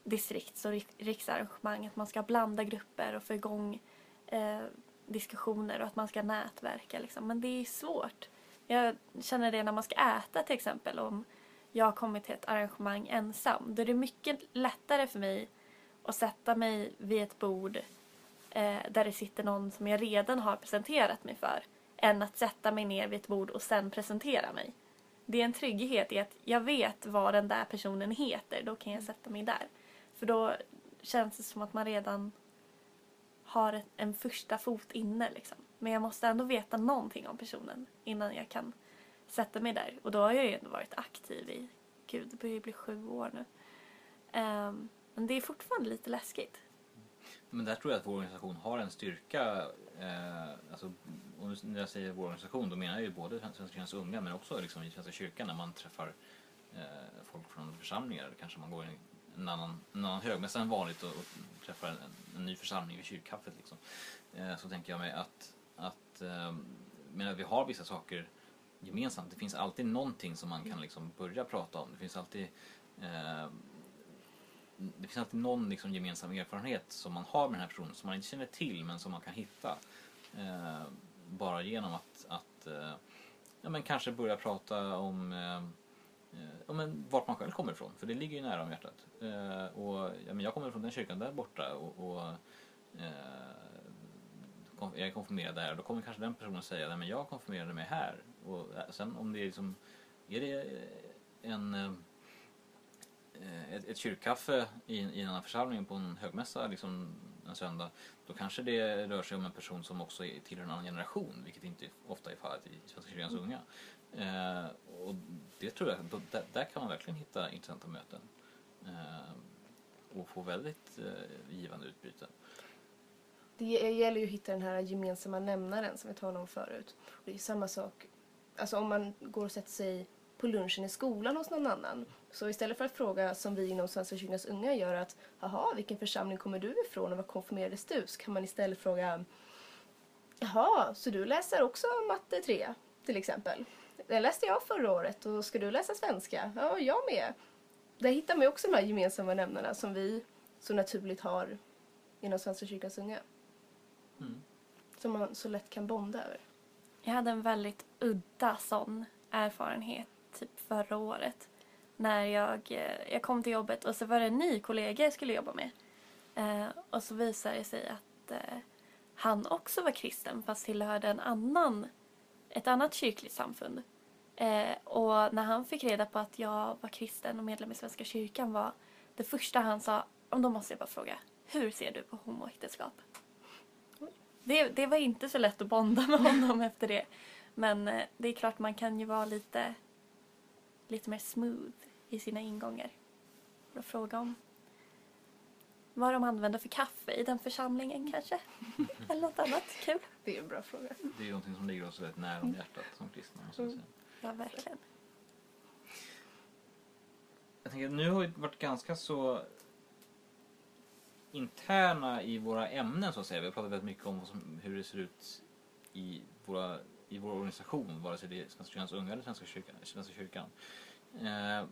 distrikts och riksarrangemang att man ska blanda grupper och få igång eh, diskussioner och att man ska nätverka. Liksom. Men det är svårt. Jag känner det när man ska äta till exempel. Om jag har kommit till ett arrangemang ensam. Då är det mycket lättare för mig att sätta mig vid ett bord eh, där det sitter någon som jag redan har presenterat mig för än att sätta mig ner vid ett bord och sen presentera mig. Det är en trygghet i att jag vet vad den där personen heter, då kan jag sätta mig där. För då känns det som att man redan har en första fot inne liksom. Men jag måste ändå veta någonting om personen innan jag kan sätta mig där. Och då har jag ju ändå varit aktiv i, gud det börjar ju bli sju år nu. Um, men det är fortfarande lite läskigt. Men där tror jag att vår organisation har en styrka. Eh, alltså, när jag säger vår organisation då menar jag ju både Svenska kyrkans unga men också liksom i Svenska kyrkan när man träffar eh, folk från församlingar. Kanske man går i en annan, en annan högmässa än vanligt och, och träffar en, en, ny församling vid kyrkkaffet. Liksom. Eh, så tänker jag mig att, att eh, menar, vi har vissa saker gemensamt. Det finns alltid någonting som man kan liksom börja prata om. Det finns alltid eh, det finns alltid någon liksom gemensam erfarenhet som man har med den här personen som man inte känner till men som man kan hitta. Eh, bara genom att, att eh, ja, men kanske börja prata om eh, eh ja, men vart man själv kommer ifrån, för det ligger ju nära om hjärtat. Eh, och, ja, men jag kommer från den kyrkan där borta och, och eh, jag är konfirmerad där och då kommer kanske den personen säga att jag konfirmerade mig här. Och eh, sen om det är liksom, är det en eh, ett, ett kyrkkaffe i, i en annan församling på en högmässa liksom en söndag då kanske det rör sig om en person som också är tillhör en annan generation vilket inte ofta är fallet i Svenska kyrkans unga. Eh, och det tror jag, då, där, där kan man verkligen hitta intressanta möten eh, och få väldigt eh, givande utbyte. Det gäller ju att hitta den här gemensamma nämnaren som vi talade om förut. Och det är samma sak, alltså om man går och sätter sig på lunchen i skolan hos någon annan. Så istället för att fråga som vi inom Svenska kyrkans unga gör att jaha, vilken församling kommer du ifrån och vad konfirmerades du? Så kan man istället fråga jaha, så du läser också matte 3 till exempel? Det läste jag förra året och ska du läsa svenska? Ja, jag med. Där hittar man ju också de här gemensamma nämnarna som vi så naturligt har inom Svenska kyrkans unga. Mm. Som man så lätt kan bonda över. Jag hade en väldigt udda sån erfarenhet typ förra året. När jag, eh, jag kom till jobbet och så var det en ny kollega jag skulle jobba med. Eh, och så visade det sig att eh, han också var kristen fast tillhörde en annan, ett annat kyrkligt samfund. Eh, och när han fick reda på att jag var kristen och medlem i Svenska kyrkan var det första han sa, om då måste jag bara fråga, hur ser du på homoäktenskap? Det, det var inte så lätt att bonda med honom efter det. Men eh, det är klart man kan ju vara lite, lite mer smooth i sina ingångar. Och fråga om vad de använder för kaffe i den församlingen kanske. Eller något annat kul. Det är en bra fråga. Det är ju någonting som ligger oss väldigt nära om hjärtat som kristna. måste jag Mm. säga. Ja, verkligen. Jag tänker, nu har vi varit ganska så interna i våra ämnen så att säga. Vi har pratat väldigt mycket om som, hur det ser ut i, våra, i vår organisation, vare sig det är Svenska kyrkans unga eller Svenska kyrkan. Svenska kyrkan. Eh,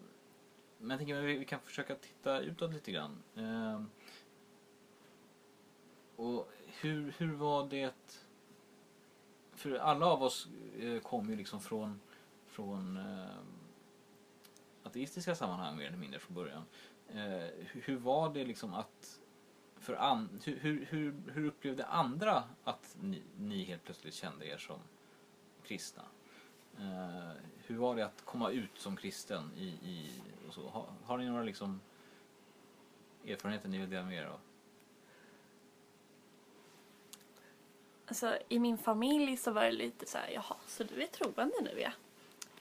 men jag tänker att vi, vi kan försöka titta utåt lite grann. Eh, och hur, hur var det... För alla av oss eh, kom ju liksom från, från eh, ateistiska sammanhang mer eller mindre från början. Eh, hur var det liksom att för an, hur, hur, hur, upplevde andra att ni, ni helt plötsligt kände er som kristna? Eh, hur var det att komma ut som kristen i, i och så? Har, har ni några liksom erfarenheter ni vill dela med er av? Alltså, I min familj så var det lite så här, jaha, så du är troende nu ja?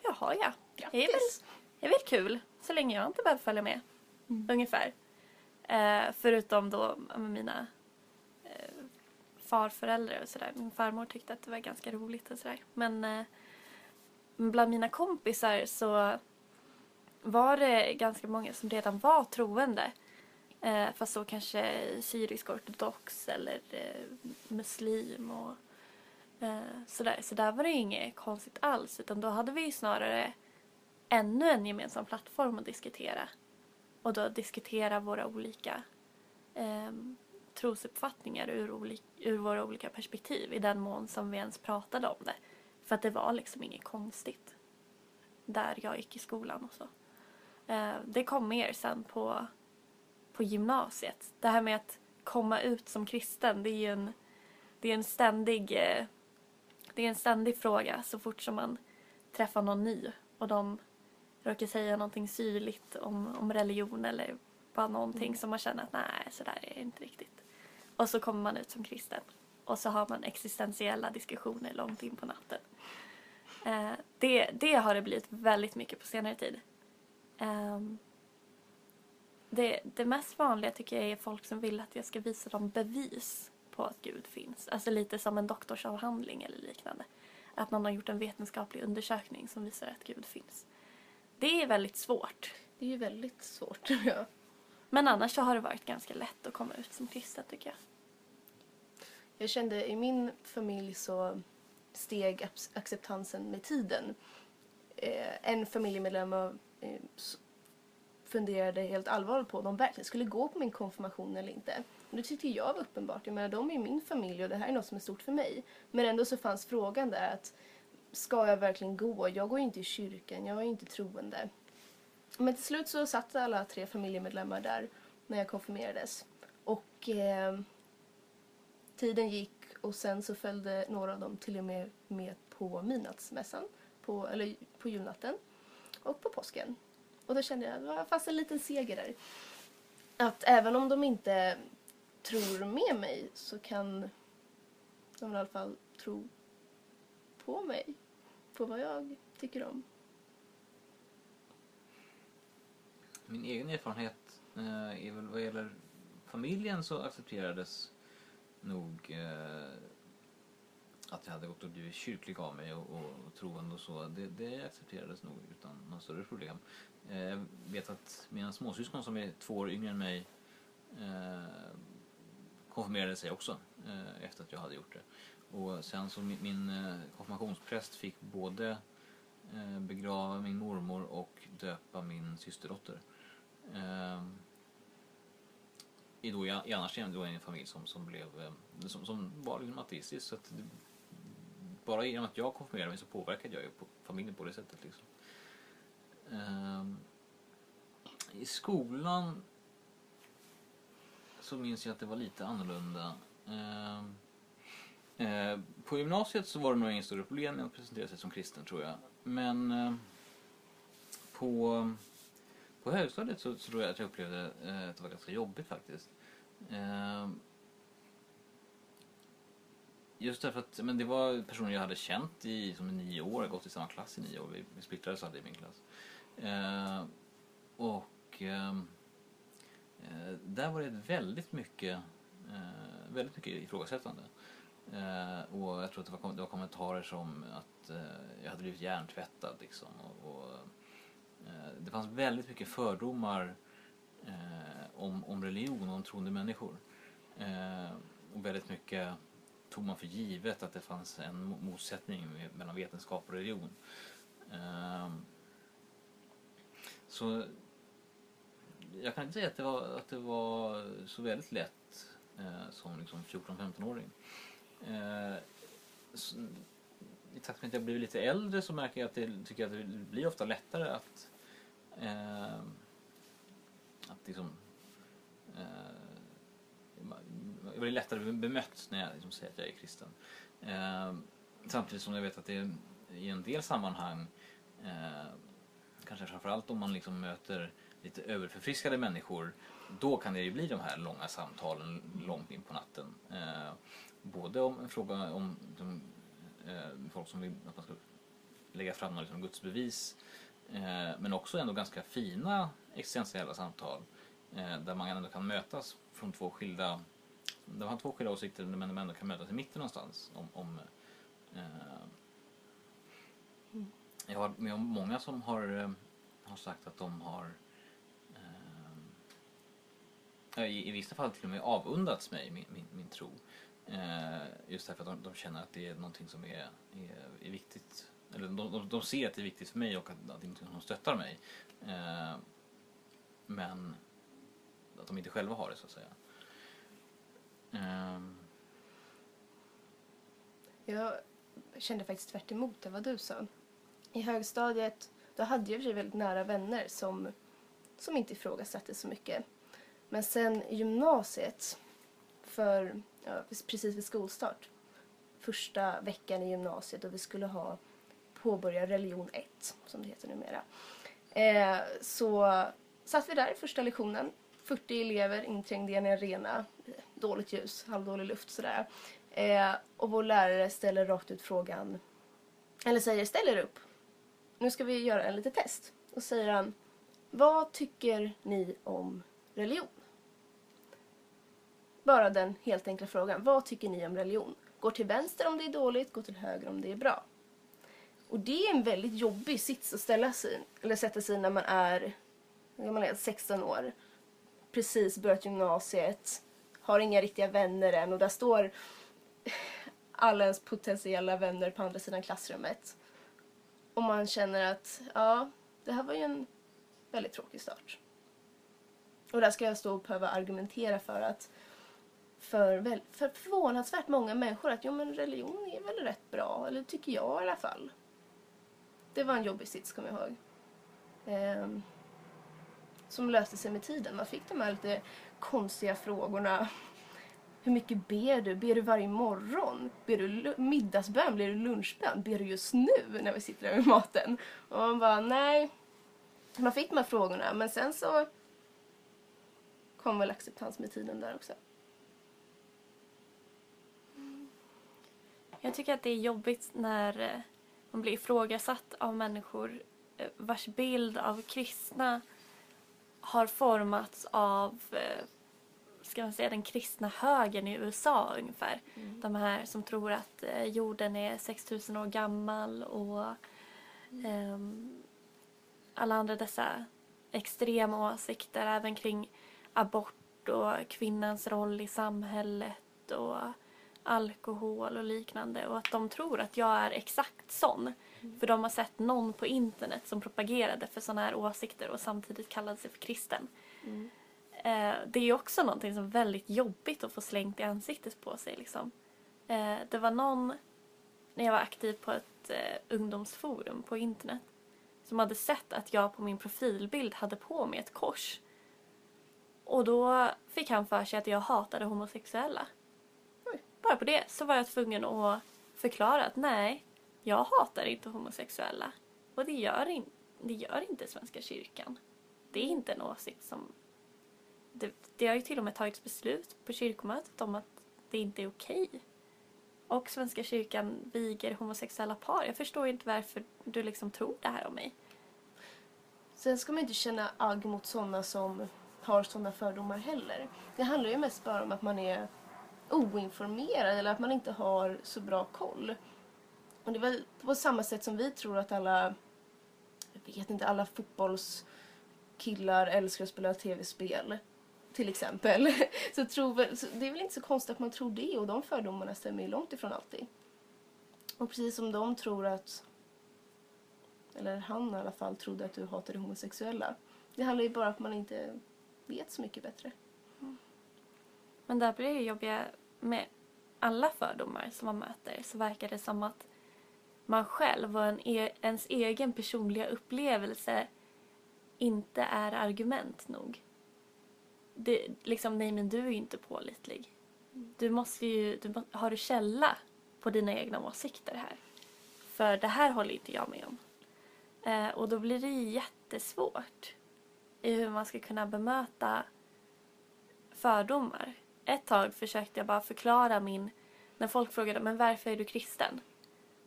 Jaha ja. Det är väl, det är väl kul, så länge jag inte behöver följa med. Ungefär. Eh, förutom då med mina eh, farföräldrar och sådär. Min farmor tyckte att det var ganska roligt och sådär. Men eh, bland mina kompisar så var det ganska många som redan var troende. Eh, fast så kanske syrisk ortodox eller eh, muslim och eh, sådär. Så där var det inget konstigt alls utan då hade vi ju snarare ännu en gemensam plattform att diskutera. Och då diskutera våra olika eh, trosuppfattningar ur, olika, ur våra olika perspektiv i den mån som vi ens pratade om det. För att det var liksom inget konstigt där jag gick i skolan och så. Eh, det kom mer sen på, på gymnasiet. Det här med att komma ut som kristen, det är ju en, det är en ständig eh, det är en ständig fråga så fort som man träffar någon ny och de råkar säga någonting syrligt om, om religion eller bara någonting som man känner att nej, så där är det inte riktigt. Och så kommer man ut som kristen och så har man existentiella diskussioner långt in på natten. Eh, det, det har det blivit väldigt mycket på senare tid. Ehm, det, det mest vanliga tycker jag är folk som vill att jag ska visa dem bevis på att Gud finns. Alltså lite som en doktorsavhandling eller liknande. Att någon har gjort en vetenskaplig undersökning som visar att Gud finns. Det är väldigt svårt. Det är ju väldigt svårt. Ja. Men annars så har det varit ganska lätt att komma ut som kristen tycker jag. Jag kände i min familj så steg ac- acceptansen med tiden. Eh, en familjemedlem eh, funderade helt allvarligt på om de verkligen skulle gå på min konfirmation eller inte. Och det tyckte jag var uppenbart. Jag menar, de är min familj och det här är något som är stort för mig. Men ändå så fanns frågan där att ska jag verkligen gå? Jag går ju inte i kyrkan, jag är ju inte troende. Men till slut så satt alla tre familjemedlemmar där när jag konfirmerades. Och eh, tiden gick och sen så följde några av dem till och med med på midnattsmässan, på, eller på julnatten och på påsken. Och då kände jag att det fanns en liten seger där. Att även om de inte tror med mig så kan de i alla fall tro på mig. På vad jag tycker om. Min egen erfarenhet eh, är väl vad gäller familjen så accepterades nog eh, att jag hade gått och blivit kyrklig av mig och, och, och troende och så. Det, det accepterades nog utan några större problem. Eh, jag vet att mina småsyskon som är två år yngre än mig eh, konfirmerade sig också eh, efter att jag hade gjort det. Och sen så min, min konfirmationspräst fick både eh, begrava min mormor och döpa min systerdotter. Eh, i, då, i, i annars då en familj som, som, blev, eh, som, som var liksom ateistisk. Så att det, bara genom att jag konfirmerade mig så påverkade jag ju på familjen på det sättet. Liksom. Eh, I skolan så minns jag att det var lite annorlunda. Eh, eh, på gymnasiet så var det nog inga större problem med att presentera sig som kristen tror jag. Men eh, på, på högstadiet så, så tror jag att jag upplevde eh, att det var ganska jobbigt faktiskt. Eh, just därför att men det var personer jag hade känt i som i nio år, gått i samma klass i nio år. Vi, vi splittrades aldrig i min klass. Eh, och ehm, eh, där var det väldigt mycket, eh, väldigt mycket ifrågasättande. Eh, Eh, och jag tror att det var, det var kommentarer som att eh, jag hade blivit hjärntvättad liksom. Och, och eh, det fanns väldigt mycket fördomar eh, om, om religion och om troende människor. Eh, och väldigt mycket tog man för givet att det fanns en motsättning mellan vetenskap och religion. Eh, så jag kan inte säga att det var, att det var så väldigt lätt eh, som liksom 14-15-åring. Eh, I takt med att jag blir lite äldre så märker jag att det, tycker jag att det blir ofta lättare att eh, att liksom eh, jag blir lättare bemött när jag liksom säger att jag är kristen. Eh, samtidigt som jag vet att det i en del sammanhang eh, kanske framförallt om man liksom möter lite överförfriskade människor då kan det ju bli de här långa samtalen långt in på natten. Eh, både om en fråga om de, eh, folk som vill att man ska lägga fram några liksom, gudsbevis eh, men också ändå ganska fina existentiella samtal eh, där man ändå kan mötas från två skilda där man har två skilda åsikter men de ändå kan mötas i mitten någonstans om, om eh, jag har med om många som har, eh, har sagt att de har eh, i, i vissa fall till och med avundats mig min, min, min tro. Eh, just därför att de, de, känner att det är någonting som är, är, är viktigt. Eller de, de, de, ser att det är viktigt för mig och att, att det är någonting som stöttar mig. Eh, men att de inte själva har det så att säga. Eh. Jag kände faktiskt tvärt emot det vad du sa. I högstadiet då hade jag för sig väldigt nära vänner som, som inte ifrågasatte så mycket. Men sen i gymnasiet, för ja, precis vid skolstart, första veckan i gymnasiet och vi skulle ha påbörja religion 1, som det heter numera. Eh, så satt vi där första lektionen, 40 elever inträngda i en arena, dåligt ljus, halvdålig luft sådär. Eh, och vår lärare ställer rakt ut frågan, eller säger ställ er upp, nu ska vi göra en liten test. Och säger han, vad tycker ni om religion? Bara den helt enkla frågan, vad tycker ni om religion? Gå till vänster om det är dåligt, gå till höger om det är bra. Och det är en väldigt jobbig sits att ställa sig eller sätta sig när man är, man är 16 år. Precis börjat gymnasiet, har inga riktiga vänner än och där står alla ens potentiella vänner på andra sidan klassrummet. Och man känner att, ja, det här var ju en väldigt tråkig start. Och där ska jag stå och behöva argumentera för att för, väl, för förvånansvärt många människor att jo men religion är väl rätt bra, eller tycker jag i alla fall. det var en jobbig sits, kommer jag ihåg. Ehm, som löste sig med tiden. Man fick de här lite konstiga frågorna. Hur mycket ber du? Ber du varje morgon? Ber du middagsbön? Blir du lunchbön? Ber du just nu när vi sitter där med maten? Och man bara, nej. Man fick de här frågorna, men sen så kom väl acceptans med tiden där också. Jag tycker att det är jobbigt när eh, man blir ifrågasatt av människor eh, vars bild av kristna har formats av eh, ska man säga, den kristna högern i USA ungefär. De här som tror att jorden är 6000 år gammal och ehm, alla andra dessa extrema åsikter även kring abort och kvinnans roll i samhället och alkohol och liknande och att de tror att jag är exakt sån. För de har sett någon på internet som propagerade för såna här åsikter och samtidigt kallade sig för kristen. Eh, det är också någonting som är väldigt jobbigt att få slängt i ansiktet på sig. Liksom. Eh, det var någon, när jag var aktiv på ett eh, ungdomsforum på internet, som hade sett att jag på min profilbild hade på mig ett kors. Och då fick han för sig att jag hatade homosexuella. Bara på det så var jag tvungen att förklara att nej, jag hatar inte homosexuella. Och det gör, in, det gör inte Svenska kyrkan. Det är inte en åsikt som... Det, det har ju till och med tagits beslut på kyrkomötet om att det inte är okej. Och Svenska kyrkan viger homosexuella par. Jag förstår inte varför du liksom tror det här om mig. Sen ska man inte känna agg mot sådana som har sådana fördomar heller. Det handlar ju mest bara om att man är oinformerad eller att man inte har så bra koll. Och det var på samma sätt som vi tror att alla, jag vet inte, alla fotbollskillar älskar att spela tv-spel. Till exempel. Så, tror väl, så det är väl inte så konstigt att man tror det och de fördomarna stämmer ju långt ifrån alltid. Och precis som de tror att eller han i alla fall, trodde att du hatade homosexuella. Det handlar ju bara om att man inte vet så mycket bättre. Men där blir det jobbiga med alla fördomar som man möter så verkar det som att man själv och en e- ens egen personliga upplevelse inte är argument nog. Det, liksom, nej men du är ju inte pålitlig. Du måste ju, du, har du källa på dina egna åsikter här? För det här håller inte jag med om. Eh, och då blir det jättesvårt i hur man ska kunna bemöta fördomar. Ett tag försökte jag bara förklara min... När folk frågade men varför är du kristen?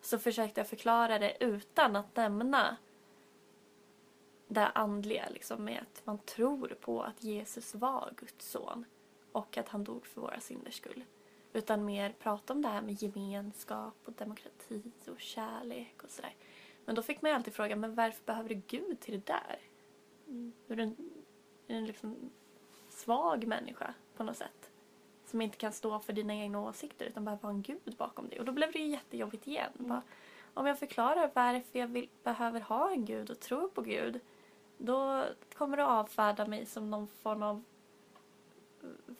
Så försökte jag förklara det utan att nämna det andliga liksom med att man tror på att Jesus var Guds son och att han dog för våra synders skull. Utan mer prata om det här med gemenskap och demokrati och kärlek och sådär. Men då fick man ju alltid fråga, men varför behöver du Gud till det där? Mm. Är du en, är du en liksom svag människa på något sätt? Som inte kan stå för dina egna åsikter utan behöver ha en gud bakom dig. Och då blev det ju jättejobbigt igen. Bara, om jag förklarar varför jag vill, behöver ha en gud och tror på Gud då kommer du avfärda mig som någon form av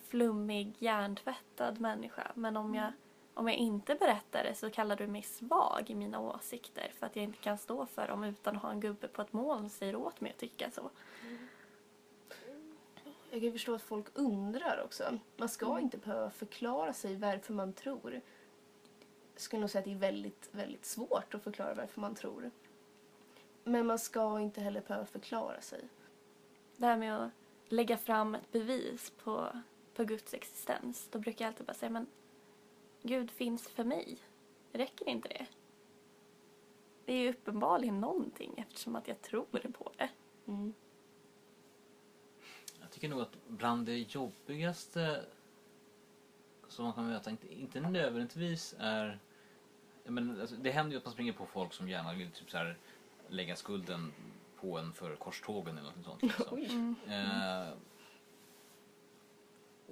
flummig, hjärntvättad människa. Men om jag, om jag inte berättar det så kallar du mig svag i mina åsikter för att jag inte kan stå för dem utan att ha en gubbe på ett moln säger åt mig att tycka så. Jag kan förstå att folk undrar också. Man ska inte behöva förklara sig varför man tror. Jag skulle nog säga att det är väldigt, väldigt svårt att förklara varför man tror. Men man ska inte heller behöva förklara sig. Det här med att lägga fram ett bevis på, på Guds existens. Då brukar jag alltid bara säga men Gud finns för mig. Räcker inte det? Det är ju uppenbarligen någonting eftersom att jag tror på det. Mm. Tycker nog att bland det jobbigaste som man kan möta, inte, inte nödvändigtvis är... Menar, alltså, det händer ju att man springer på folk som gärna vill typ så här, lägga skulden på en för korstågen eller något sånt. Liksom. Oj. Eh,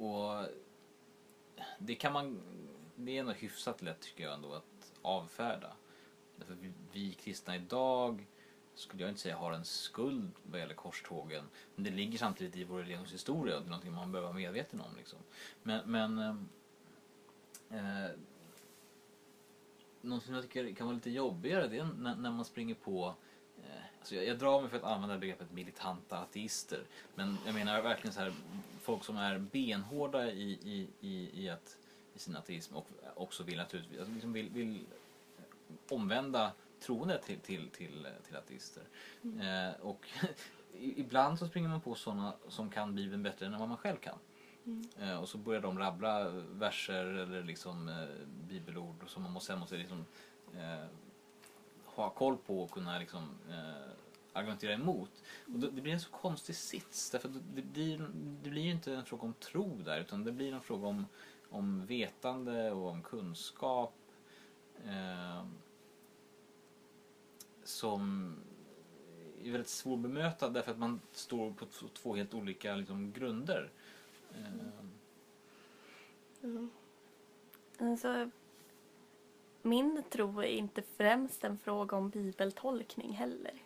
och det kan man... Det är nog hyfsat lätt tycker jag ändå att avfärda. Därför vi, vi kristna idag skulle jag inte säga har en skuld vad gäller korstågen. Men det ligger samtidigt i vår religionshistoria och det är någonting man behöver vara medveten om. Liksom. Men, men eh, eh, någonting jag tycker kan vara lite jobbigare det är när, när man springer på eh, Alltså jag, jag drar mig för att använda begreppet militanta ateister. Men jag menar verkligen så här, folk som är benhårda i, i, i, i, att, i sin ateism och också vill naturligtvis alltså liksom vill, vill omvända troende till, till, till, till ateister. Eh, och ibland så springer man på sådana som kan Bibeln bättre än vad man själv kan. Eh, och så börjar de rabbla verser eller liksom eh, bibelord som man måste, måste liksom, eh, ha koll på och kunna liksom, eh, argumentera emot. Och då, det blir en så konstig sits därför det blir, det blir inte en fråga om tro där utan det blir en fråga om, om vetande och om kunskap. Som är väldigt svår att bemöta därför att man står på två helt olika liksom, grunder. Eh, Mm. Alltså, min tro är inte främst en fråga om bibeltolkning heller.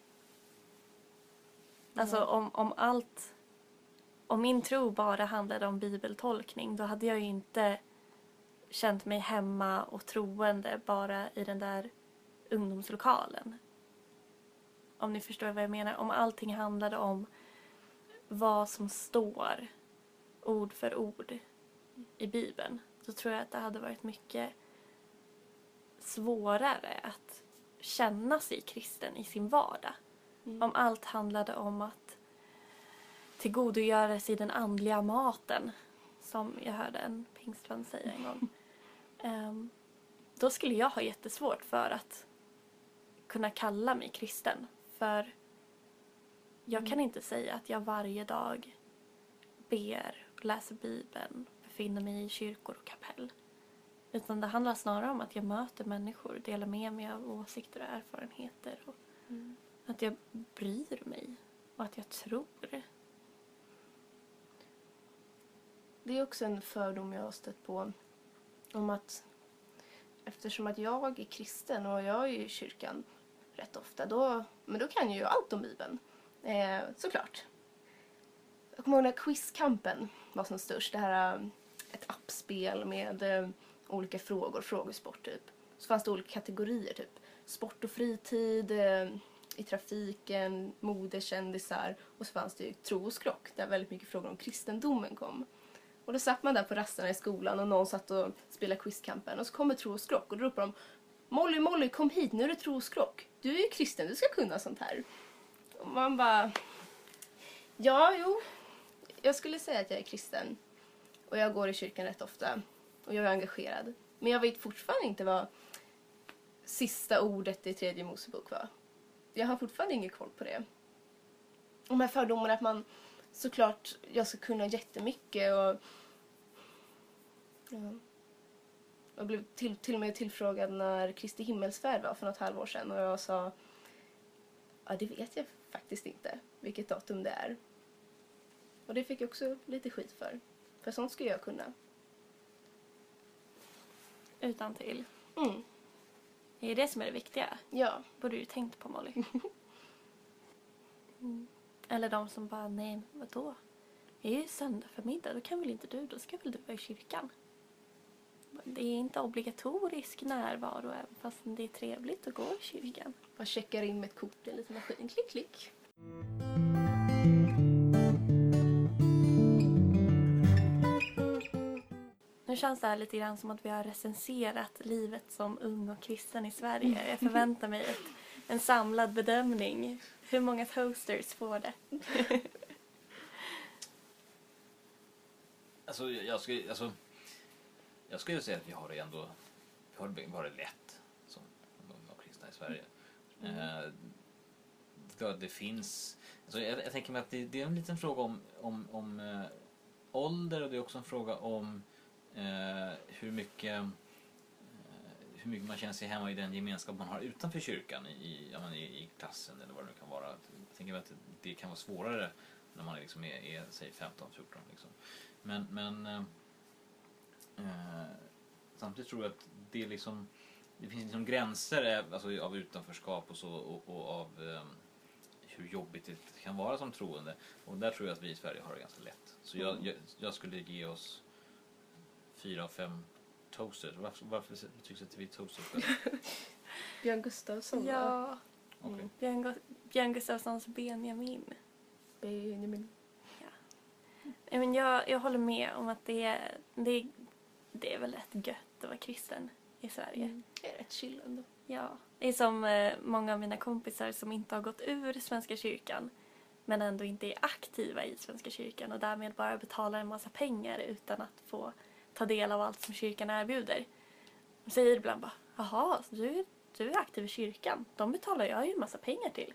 Alltså Nej. om, om allt... Om min tro bara handlade om bibeltolkning då hade jag ju inte känt mig hemma och troende bara i den där ungdomslokalen. Om ni förstår vad jag menar. Om allting handlade om vad som står ord för ord i Bibeln så tror jag att det hade varit mycket svårare att känna sig kristen i sin vardag. Mm. Om allt handlade om att tillgodogöra sig den andliga maten som jag hörde en pingstvän säga en gång. Ehm, då skulle jag ha jättesvårt för att kunna kalla mig kristen. För jag kan inte säga att jag varje dag ber, läser Bibeln, befinner mig i kyrkor och kapell. Utan det handlar snarare om att jag möter människor, delar med mig av åsikter och erfarenheter. Och Mm. att jag bryr mig och att jag tror. Det är också en fördom jag har stött på. Om att eftersom att jag är kristen och jag är i kyrkan rätt ofta, då, men då kan jag ju allt om Bibeln. Eh, såklart. Jag kommer ihåg när quizkampen var som störst. Det här eh, ett appspel med eh, olika frågor, frågesport typ. Så fanns det olika kategorier typ sport och fritid, eh, i trafiken, mode, kändisar och så fanns det ju tro och skrock där väldigt mycket frågor om kristendomen kom. Och då satt man där på rasterna i skolan och någon satt och spelade quizkampen och så kommer tro och skrock och då ropar de Molly, Molly, kom hit, nu är det troskrock. Du är ju kristen, du ska kunna sånt här. Och man bara... Ja, jo. Jag skulle säga att jag är kristen. Och jag går i kyrkan rätt ofta. Och jag är engagerad. Men jag vet fortfarande inte vad sista ordet i tredje Mosebok var. Jag har fortfarande ingen koll på det. De här fördomarna att man såklart, jag ska kunna jättemycket och... Ja. Jag blev till, till och med tillfrågad när Kristi himmelsfärd var för något halvår sedan och jag sa ja det vet jag faktiskt inte vilket datum det är. Och det fick jag också lite skit för. För sånt ska jag kunna. Utan till. Mm, Det är det som är det viktiga. ja. borde du tänkt på Molly. Mm. Eller de som bara, nej vadå? Det är ju söndag förmiddag, då kan väl inte du, då ska väl du vara i kyrkan. Det är inte obligatorisk närvaro även fast det är trevligt att gå i kyrkan. Man checkar in med ett kort i en liten maskin. Klick, klick. Nu känns det här lite grann som att vi har recenserat livet som ung och kristen i Sverige. Jag förväntar mig ett, en samlad bedömning. Hur många toasters får det? Alltså, jag skulle, alltså, jag skulle säga att vi har det ändå vi har det, det lätt som kristna i Sverige. Eh, det, finns, alltså, jag, jag tänker mig att det, det är en liten fråga om, om, om eh, ålder och det är också en fråga om eh, hur mycket eh, hur mycket man känner sig hemma i den gemenskap man har utanför kyrkan i, ja, i, i klassen eller vad det nu kan vara. Jag tänker att det kan vara svårare när man liksom är, är säg 15-14 liksom. Men, men eh, samtidigt tror jag att det liksom det finns liksom gränser eh, alltså, av utanförskap och så och, och av eh, hur jobbigt det kan vara som troende. Och där tror jag att vi i Sverige har det ganska lätt. Så jag, Mm. jag, jag skulle ge oss fyra av fem toasted? Varför, varför att vi är toasted? Björn Gustafsson? Ja, Okej. Björn, Gu- Björn Gustafssons Benjamin. Benjamin. Nej, Men jag, jag håller med om att det, är- det, det är väl rätt gött att vara kristen i Sverige. Mm. Det är rätt chill ändå. Ja, det är som eh, många av mina kompisar som inte har gått ur Svenska kyrkan men ändå inte är aktiva i Svenska kyrkan och därmed bara betalar en massa pengar utan att få ta del av allt som kyrkan erbjuder. De säger ibland bara ”Jaha, du, är- du är aktiv i kyrkan? De betalar jag ju en massa pengar till”.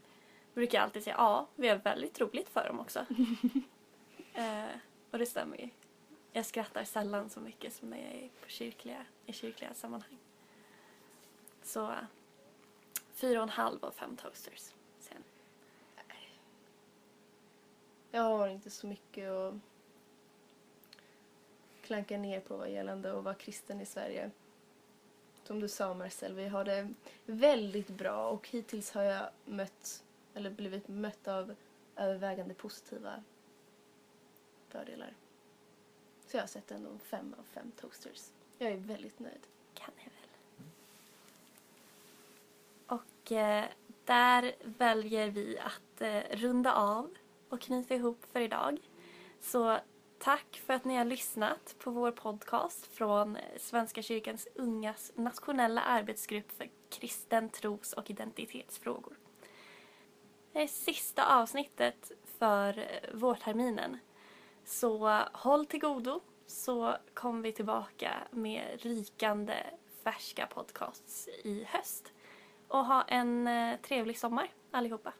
Då brukar jag alltid säga ”Ja, vi har väldigt roligt för dem också”. eh, och det stämmer ju. Jag skrattar sällan så mycket som när jag är på kyrkliga, i kyrkliga sammanhang. Så eh, fyra och en halv av fem toasters. Sen. Jag har inte så mycket att klanka ner på vad gällande att vara kristen i Sverige. Som du sa Marcel, vi har det väldigt bra och hittills har jag mött, eller blivit mött av övervägande positiva fördelar. Så jag har sett ändå en fem av fem toasters. Jag är väldigt nöjd. Kan jag väl. Och eh, där väljer vi att eh, runda av och knyta ihop för idag. Så tack för att ni har lyssnat på vår podcast från Svenska kyrkans ungas nationella arbetsgrupp för kristen tros och identitetsfrågor. Det är sista avsnittet för eh, vårterminen. Så håll till godo så kommer vi tillbaka med rikande färska podcasts i höst. Och ha en eh, trevlig sommar allihopa.